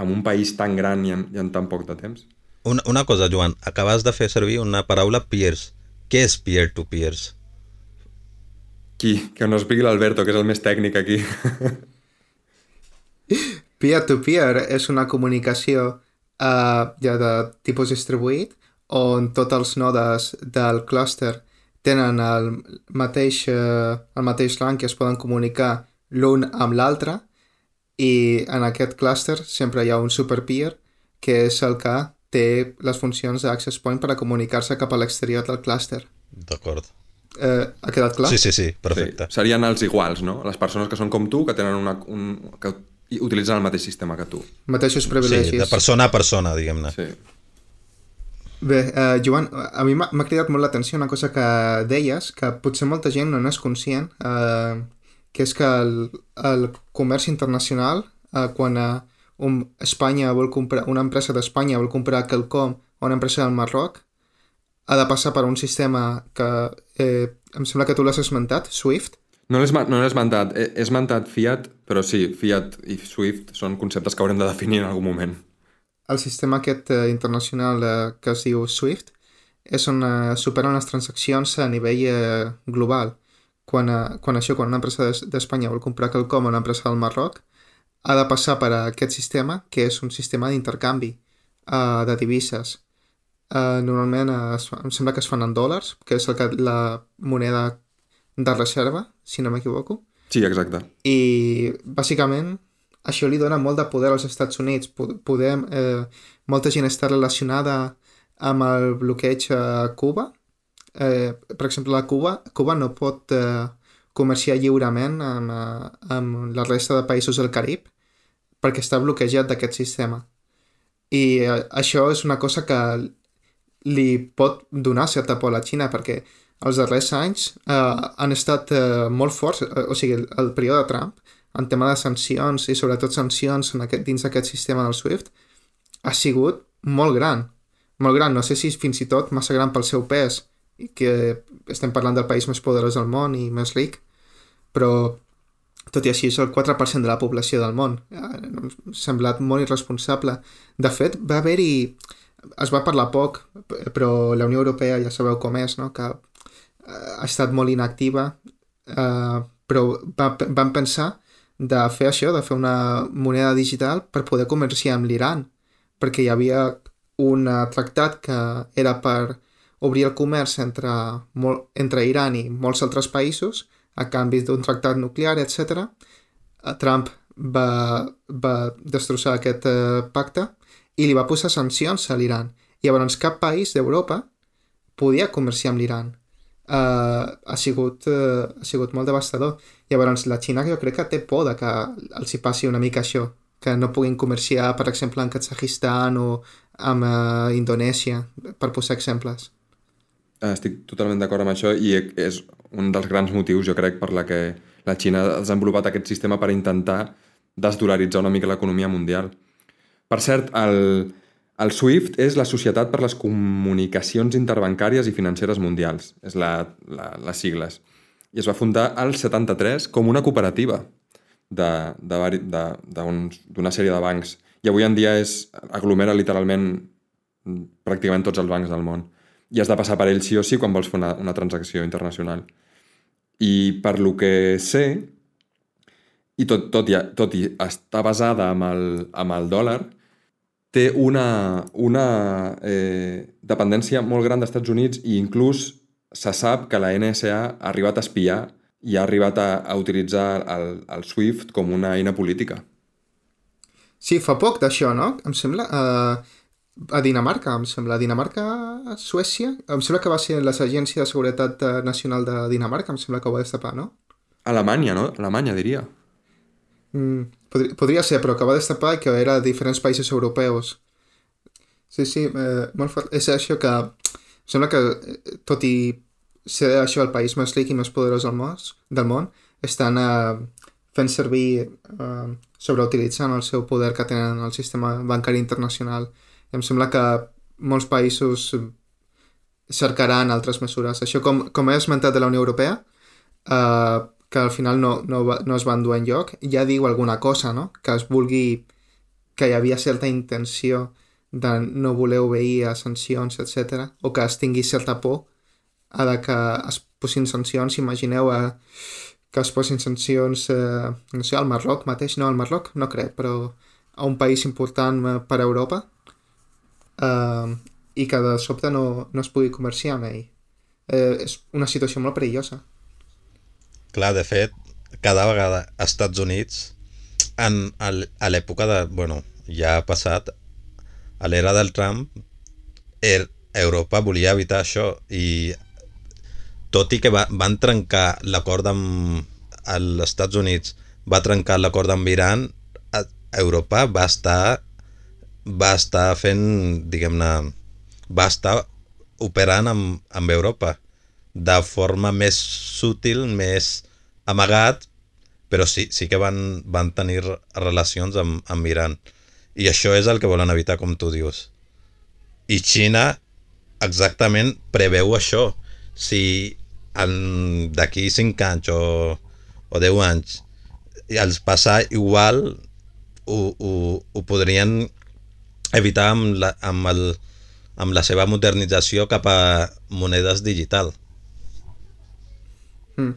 en un país tan gran i en, i en tan poc de temps. Una, una cosa, Joan, acabes de fer servir una paraula peers. Què és peer-to-peers? Qui? Que no expliqui l'Alberto, que és el més tècnic aquí. Peer-to-peer és una comunicació uh, ja de tipus distribuït on tots els nodes del clúster tenen el mateix, uh, el mateix rang que es poden comunicar l'un amb l'altre i en aquest clúster sempre hi ha un superpeer que és el que té les funcions d'Access Point per a comunicar-se cap a l'exterior del clúster. D'acord. Eh, ha quedat clar? Sí, sí, sí, perfecte. Sí, serien els iguals, no? Les persones que són com tu, que tenen una, un, que utilitzen el mateix sistema que tu. Mateixos privilegis. Sí, de persona a persona, diguem-ne. Sí. Bé, uh, Joan, a mi m'ha cridat molt l'atenció una cosa que deies, que potser molta gent no n'és conscient, uh, que és que el, el comerç internacional, uh, quan uh, un, Espanya vol comprar, una empresa d'Espanya vol comprar quelcom o una empresa del Marroc, ha de passar per un sistema que eh, em sembla que tu l'has esmentat, Swift. No l'he no esmentat, he, he esmentat Fiat, però sí, Fiat i Swift són conceptes que haurem de definir en algun moment. El sistema aquest eh, internacional eh, que es diu Swift és on eh, superen les transaccions a nivell eh, global. Quan, eh, quan això, quan una empresa d'Espanya vol comprar quelcom a una empresa del Marroc, ha de passar per aquest sistema, que és un sistema d'intercanvi uh, de divises. Uh, normalment uh, es, em sembla que es fan en dòlars, que és el que, la moneda de reserva, si no m'equivoco. Sí, exacte. I, bàsicament, això li dona molt de poder als Estats Units. Podem, eh, molta gent està relacionada amb el bloqueig a Cuba. Eh, per exemple, a Cuba, Cuba no pot eh, comerciar lliurement amb, eh, amb la resta de països del Carib perquè està bloquejat d'aquest sistema. I eh, això és una cosa que li pot donar certa por a la Xina perquè els darrers anys eh, han estat eh, molt forts, eh, o sigui, el, el període de Trump en tema de sancions i sobretot sancions en aquest, dins d'aquest sistema del SWIFT ha sigut molt gran, molt gran, no sé si fins i tot massa gran pel seu pes i que estem parlant del país més poderós del món i més ric, però tot i així és el 4% de la població del món. Ha semblat molt irresponsable. De fet, va haver-hi... Es va parlar poc, però la Unió Europea ja sabeu com és, no? que eh, ha estat molt inactiva, eh, però va, van pensar de fer això, de fer una moneda digital per poder comerciar amb l'Iran, perquè hi havia un tractat que era per obrir el comerç entre, entre Iran i molts altres països a canvi d'un tractat nuclear, etc. Trump va, va destrossar aquest eh, pacte i li va posar sancions a l'Iran. Llavors cap país d'Europa podia comerciar amb l'Iran. Uh, ha, sigut, uh, ha sigut molt devastador. Llavors la Xina jo crec que té por de que els hi passi una mica això, que no puguin comerciar, per exemple, en Kazakhstan o amb uh, Indonèsia, per posar exemples. Estic totalment d'acord amb això i és un dels grans motius, jo crec, per la que la Xina ha desenvolupat aquest sistema per intentar desdolaritzar una mica l'economia mundial. Per cert, el, el SWIFT és la Societat per les Comunicacions Interbancàries i Financeres Mundials, és la, la, les sigles. I es va fundar al 73 com una cooperativa d'una sèrie de bancs. I avui en dia és, aglomera literalment pràcticament tots els bancs del món i has de passar per ell sí o sí quan vols fer una, una transacció internacional. I per lo que sé, i tot, tot, i, tot i està basada amb el, amb el dòlar, té una, una eh, dependència molt gran dels Estats Units i inclús se sap que la NSA ha arribat a espiar i ha arribat a, a utilitzar el, el SWIFT com una eina política. Sí, fa poc d'això, no? Em sembla... Uh a Dinamarca, em sembla. Dinamarca, Suècia? Em sembla que va ser l'Agència de Seguretat eh, Nacional de Dinamarca, em sembla que ho va destapar, no? Alemanya, no? Alemanya, diria. Mm, podria, podria ser, però que va destapar que era de diferents països europeus. Sí, sí, eh, molt fort. És això que... Em sembla que, eh, tot i ser això el país més ric i més poderós del món, del món estan eh, fent servir, eh, sobreutilitzant el seu poder que tenen en el sistema bancari internacional. I em sembla que molts països cercaran altres mesures. Això, com, com he esmentat de la Unió Europea, eh, que al final no, no, no es va endur en lloc, ja diu alguna cosa, no? Que es vulgui... que hi havia certa intenció de no voler obeir a sancions, etc. o que es tingui certa por a de que es posin sancions, imagineu a, que es posin sancions, eh, no sé, al Marroc mateix, no, al Marroc no crec, però a un país important eh, per a Europa eh, i que de sobte no, no es pugui comerciar amb ell. Eh, és una situació molt perillosa. Clar, de fet, cada vegada als Estats Units, en, a l'època de... Bueno, ja ha passat, a l'era del Trump, er, Europa volia evitar això i tot i que va, van trencar l'acord amb els Estats Units, va trencar l'acord amb Iran, Europa va estar va estar fent, diguem-ne, va estar operant amb, amb Europa de forma més sutil, més amagat, però sí, sí que van, van tenir relacions amb, amb Iran. I això és el que volen evitar, com tu dius. I Xina exactament preveu això. Si d'aquí 5 anys o, o 10 anys els passar igual ho, ho, ho podrien evitar amb la, amb, el, amb la seva modernització cap a monedes digital. Mm.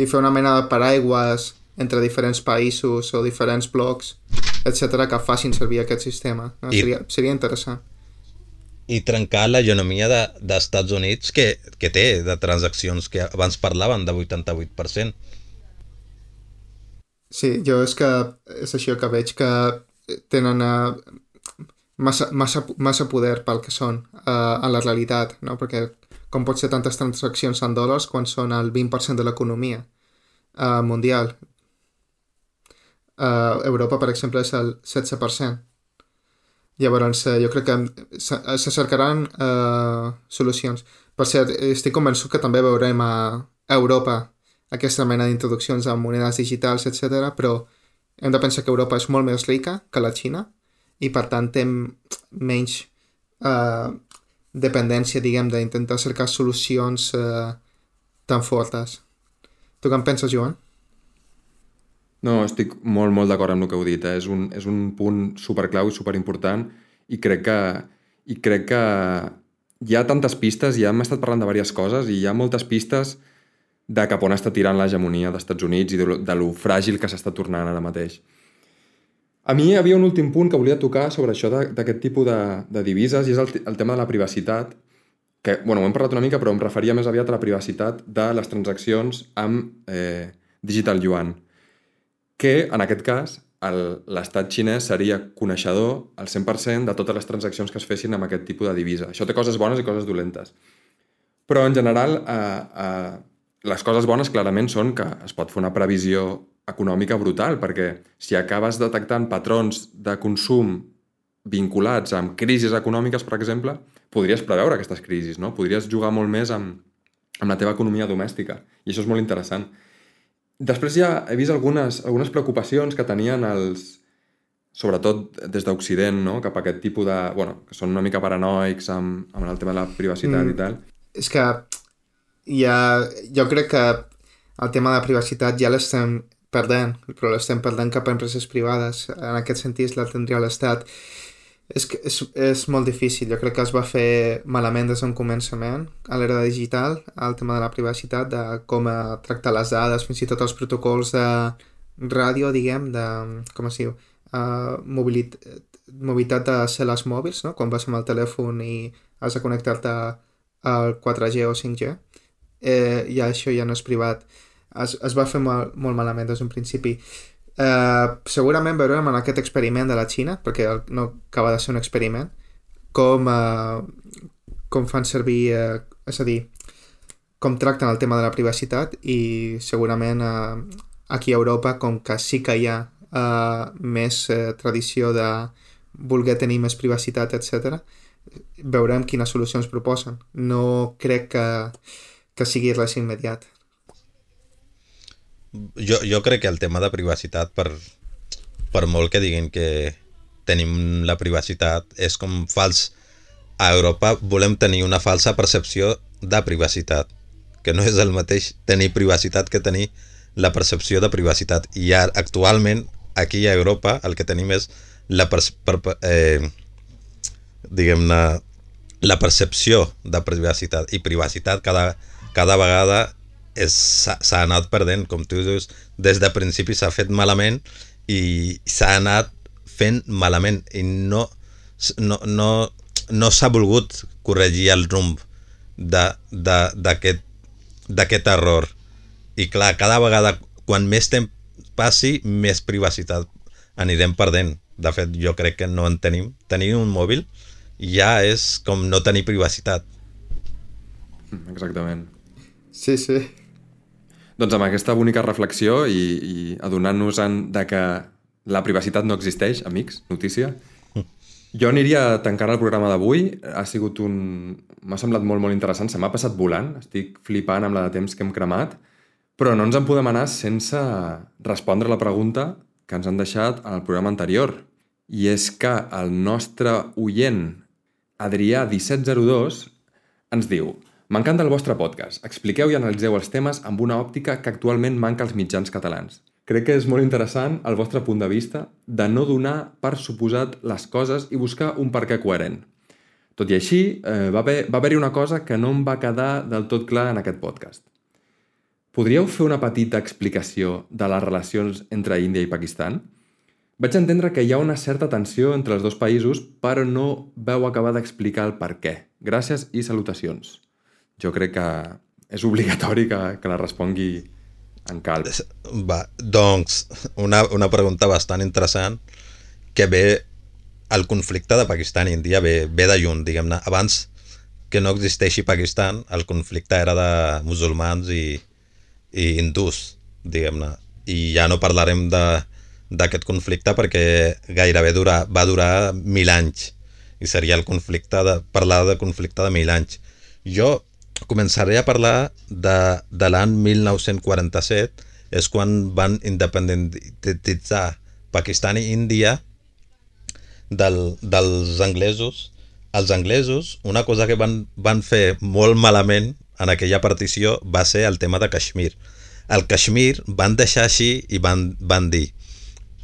I fer una mena de paraigües entre diferents països o diferents blocs, etc que facin servir aquest sistema. No? I, seria, seria interessant. I trencar l'economia d'Estats de, Units que, que té de transaccions que abans parlaven de 88%. Sí, jo és que és això que veig que tenen uh, massa, massa, massa poder pel que són uh, a la realitat, no? perquè com pot ser tantes transaccions en dòlars quan són el 20% de l'economia uh, mundial. Uh, Europa, per exemple, és el 16%. Llavors, uh, jo crec que se cercaran uh, solucions. Per cert, estic convençut que també veurem a Europa aquesta mena d'introduccions a monedes digitals, etc. però hem de pensar que Europa és molt més rica que la Xina i per tant té menys uh, dependència, diguem, d'intentar cercar solucions eh, tan fortes. Tu què en penses, Joan? No, estic molt, molt d'acord amb el que heu dit. Eh? És, un, és un punt superclau i superimportant i crec que, i crec que hi ha tantes pistes, ja hem estat parlant de diverses coses i hi ha moltes pistes de cap on està tirant l'hegemonia dels Estats Units i de lo, de lo fràgil que s'està tornant ara mateix. A mi hi havia un últim punt que volia tocar sobre això d'aquest tipus de, de divises i és el, el tema de la privacitat, que, bueno, ho hem parlat una mica, però em referia més aviat a la privacitat de les transaccions amb eh, Digital Yuan, que, en aquest cas, l'estat xinès seria coneixedor al 100% de totes les transaccions que es fessin amb aquest tipus de divisa. Això té coses bones i coses dolentes. Però, en general, eh, eh, les coses bones clarament són que es pot fer una previsió econòmica brutal, perquè si acabes detectant patrons de consum vinculats amb crisis econòmiques, per exemple, podries preveure aquestes crisis, no? Podries jugar molt més amb, amb la teva economia domèstica, i això és molt interessant. Després ja he vist algunes, algunes preocupacions que tenien els, sobretot des d'Occident, no? cap a aquest tipus de... Bueno, que són una mica paranoics amb, amb el tema de la privacitat mm. i tal. És que ja, jo crec que el tema de la privacitat ja l'estem perdent, però l'estem perdent cap a empreses privades. En aquest sentit la tindria l'Estat. És, és, és molt difícil, jo crec que es va fer malament des d'un començament a l'era digital, el tema de la privacitat, de com tractar les dades, fins i tot els protocols de ràdio, diguem, de, com es diu, uh, mobilit, mobilitat de cel·les mòbils, no? quan vas amb el telèfon i has de connectar-te al 4G o 5G, eh, ja això ja no és privat es, es va fer molt, molt malament des d'un principi. Uh, segurament veurem en aquest experiment de la Xina, perquè no acaba de ser un experiment, com, uh, com fan servir, uh, és a dir, com tracten el tema de la privacitat i segurament uh, aquí a Europa, com que sí que hi ha uh, més uh, tradició de voler tenir més privacitat, etc., veurem quines solucions proposen. No crec que que sigui res immediat. Jo, jo crec que el tema de privacitat, per, per molt que diguin que tenim la privacitat, és com fals. A Europa volem tenir una falsa percepció de privacitat, que no és el mateix tenir privacitat que tenir la percepció de privacitat. I ara, actualment, aquí a Europa, el que tenim és la, per, per, eh, diguem-ne, la percepció de privacitat i privacitat cada, cada vegada s'ha anat perdent, com tu dius, des de principi s'ha fet malament i s'ha anat fent malament i no, no, no, no s'ha volgut corregir el rumb d'aquest error. I clar, cada vegada, quan més temps passi, més privacitat anirem perdent. De fet, jo crec que no en tenim. Tenir un mòbil ja és com no tenir privacitat. Exactament. Sí, sí. Doncs amb aquesta bonica reflexió i, i adonant-nos de que la privacitat no existeix, amics, notícia, jo aniria tancant el programa d'avui. Ha sigut un... M'ha semblat molt, molt interessant. Se m'ha passat volant. Estic flipant amb la de temps que hem cremat. Però no ens en podem anar sense respondre la pregunta que ens han deixat al programa anterior. I és que el nostre oient Adrià1702 ens diu M'encanta el vostre podcast. Expliqueu i analitzeu els temes amb una òptica que actualment manca als mitjans catalans. Crec que és molt interessant el vostre punt de vista de no donar per suposat les coses i buscar un per què coherent. Tot i així, eh, va haver-hi va haver una cosa que no em va quedar del tot clar en aquest podcast. Podríeu fer una petita explicació de les relacions entre Índia i Pakistan? Vaig entendre que hi ha una certa tensió entre els dos països, però no veu acabar d'explicar el per què. Gràcies i salutacions jo crec que és obligatori que, que la respongui en calm. Va, doncs, una, una pregunta bastant interessant que ve el conflicte de Pakistan i Índia ve, ve de lluny, diguem-ne. Abans que no existeixi Pakistan, el conflicte era de musulmans i, i hindús, diguem-ne. I ja no parlarem d'aquest conflicte perquè gairebé dura, va durar mil anys i seria el conflicte de, parlar de conflicte de mil anys. Jo començaré a parlar de, de l'any 1947, és quan van independitzar Pakistan i Índia del, dels anglesos. Els anglesos, una cosa que van, van fer molt malament en aquella partició va ser el tema de Kashmir. El Kashmir van deixar així i van, van dir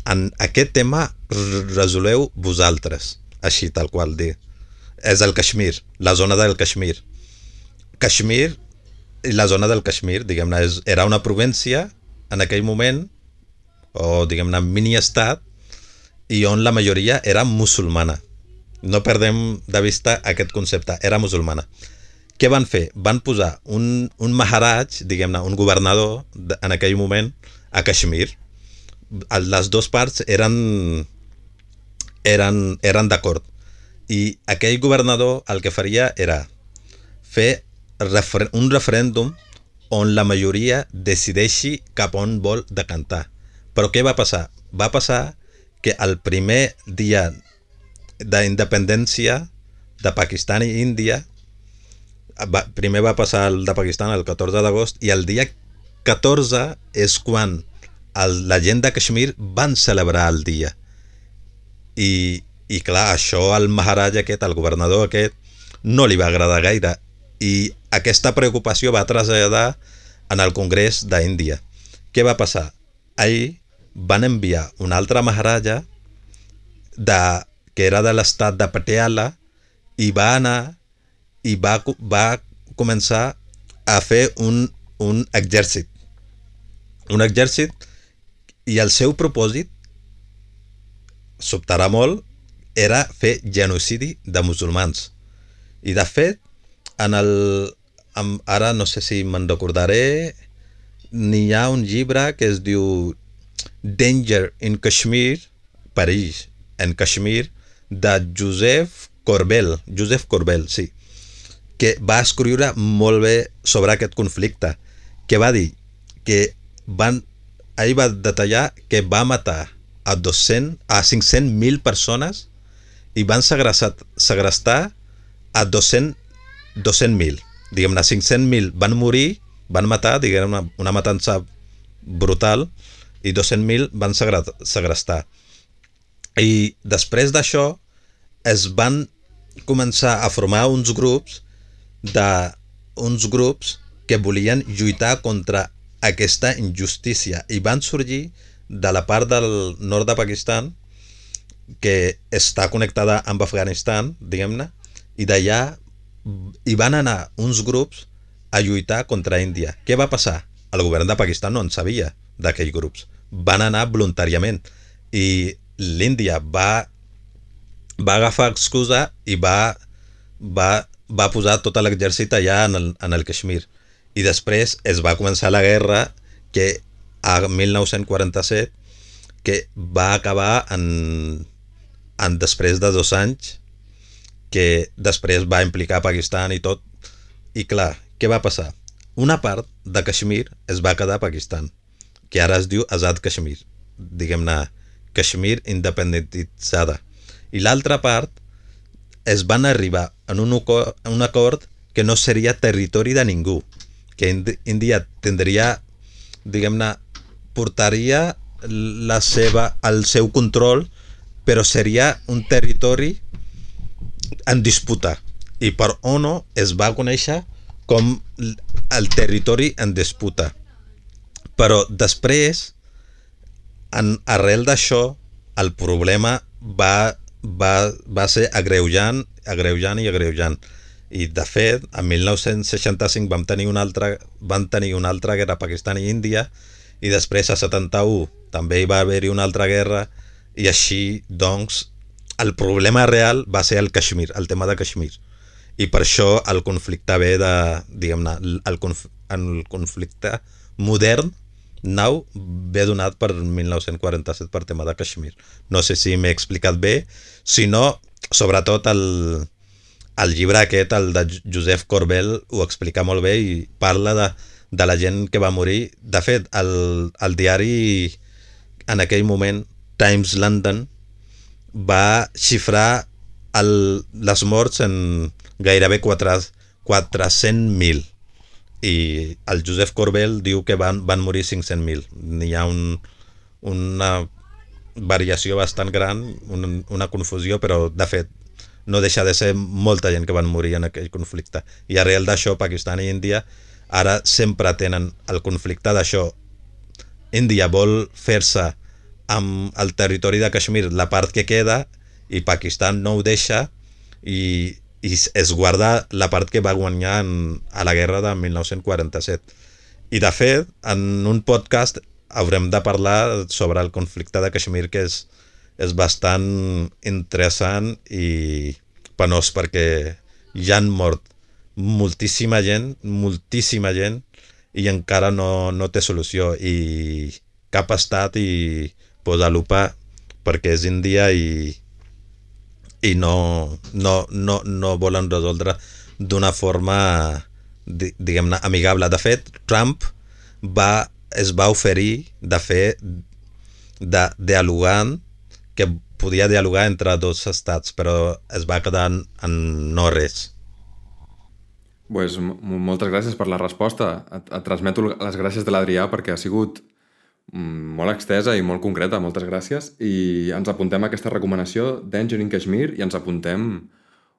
en aquest tema resoleu vosaltres, així tal qual dir. És el Kashmir, la zona del Kashmir Kashmir, la zona del Kashmir, diguem-ne, era una província en aquell moment, o diguem-ne, mini-estat, i on la majoria era musulmana. No perdem de vista aquest concepte, era musulmana. Què van fer? Van posar un, un maharaj, diguem-ne, un governador en aquell moment a Kashmir. Les dues parts eren, eren, eren d'acord. I aquell governador el que faria era fer refer un referèndum on la majoria decideixi cap on vol decantar. Però què va passar? Va passar que el primer dia d'independència de Pakistan i Índia va, primer va passar el de Pakistan el 14 d'agost i el dia 14 és quan el, la gent de Kashmir van celebrar el dia i, i clar, això al Maharaj aquest, al governador aquest no li va agradar gaire i aquesta preocupació va traslladar en el Congrés d'Índia. Què va passar? Ahir van enviar una altra maharaja de, que era de l'estat de Patiala i va anar i va, va començar a fer un, un exèrcit. Un exèrcit i el seu propòsit, sobtarà molt, era fer genocidi de musulmans. I de fet, en el, amb, ara no sé si me'n recordaré, n'hi ha un llibre que es diu Danger in Kashmir, París, en Kashmir, de Joseph Corbel, Joseph Corbel, sí, que va escriure molt bé sobre aquest conflicte, que va dir que van, ahir va detallar que va matar a 200, a 500.000 persones i van segrestar, segrestar a 200 200.000 diguem-ne, 500.000 van morir, van matar, diguem una, matança brutal, i 200.000 van segre- segrestar. I després d'això es van començar a formar uns grups de uns grups que volien lluitar contra aquesta injustícia i van sorgir de la part del nord de Pakistan que està connectada amb Afganistan, diguem-ne, i d'allà hi van anar uns grups a lluitar contra Índia. Què va passar? El govern de Pakistan no en sabia d'aquells grups. Van anar voluntàriament i l'Índia va, va agafar excusa i va, va, va posar tot l'exèrcit allà en el, en el Kashmir. I després es va començar la guerra que a 1947 que va acabar en, en després de dos anys que després va implicar Pakistan i tot. I clar, què va passar? Una part de Kashmir es va quedar a Pakistan, que ara es diu Azad Kashmir, diguem-ne, Kashmir independentitzada. I l'altra part es van arribar en un, aco- en un acord que no seria territori de ningú, que Índia tindria, diguem-ne, portaria la seva, el seu control, però seria un territori en disputa. I per ONU es va conèixer com el territori en disputa. Però després, en, arrel d'això, el problema va, va, va ser agreujant, agreujant i agreujant. I, de fet, en 1965 vam tenir una altra, van tenir una altra guerra Pakistan i Índia, i després, a 71, també hi va haver-hi una altra guerra, i així, doncs, el problema real va ser el Kashmir, el tema de Kashmir. I per això el conflicte ve de, diguem-ne, el, conf, el conflicte modern nou ve donat per 1947 per tema de Kashmir. No sé si m'he explicat bé, si no, sobretot el, el llibre aquest, el de Josep Corbel, ho explica molt bé i parla de, de la gent que va morir. De fet, el, el diari en aquell moment, Times London, va xifrar el, les morts en gairebé 4 400.000 i el Josep Corbel diu que van, van morir 500.000 n'hi ha un, una variació bastant gran una, una confusió però de fet no deixa de ser molta gent que van morir en aquell conflicte. I arrel d'això Pakistan i Índia ara sempre tenen el conflicte d'això. Índia vol fer-se amb el territori de Kashmir la part que queda i Pakistan no ho deixa i, i es guarda la part que va guanyar en, a la guerra de 1947. I de fet, en un podcast haurem de parlar sobre el conflicte de Kashmir que és, és bastant interessant i penós perquè ja han mort moltíssima gent, moltíssima gent i encara no, no té solució i cap estat i posa lupa perquè és Índia i, i no, no, no, no volen resoldre d'una forma di- diguem-ne amigable. De fet, Trump va, es va oferir de fer de dialogant que podia dialogar entre dos estats, però es va quedar en, en no res. Pues, moltes gràcies per la resposta. Et, et transmeto les gràcies de l'Adrià perquè ha sigut molt extesa i molt concreta. Moltes gràcies. I ens apuntem a aquesta recomanació Danger in Kashmir i ens apuntem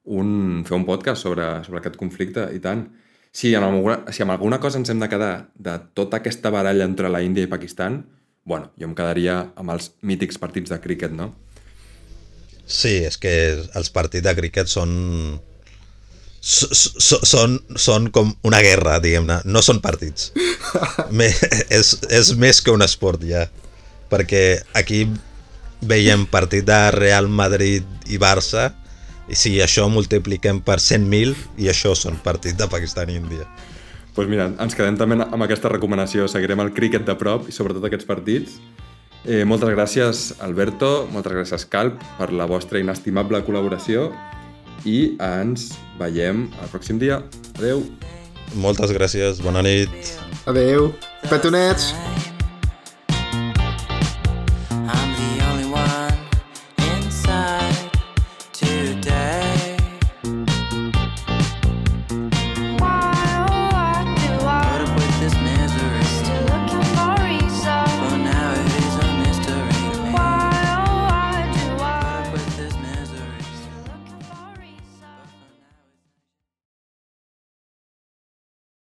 un, fer un podcast sobre, sobre aquest conflicte i tant. Si en, alguna, si amb alguna cosa ens hem de quedar de tota aquesta baralla entre la Índia i Pakistan, bueno, jo em quedaria amb els mítics partits de críquet, no? Sí, és que els partits de críquet són són, són com una guerra, diguem-ne. No són partits. Me, és, és més que un esport, ja. Perquè aquí veiem partit de Real Madrid i Barça i si això multipliquem per 100.000 i això són partits de Pakistan i Índia. Doncs pues mira, ens quedem també amb aquesta recomanació. Seguirem el críquet de prop i sobretot aquests partits. Eh, moltes gràcies, Alberto, moltes gràcies, Calp, per la vostra inestimable col·laboració i ens veiem el pròxim dia. Adeu! Moltes gràcies, bona nit. Adeu. Petonets!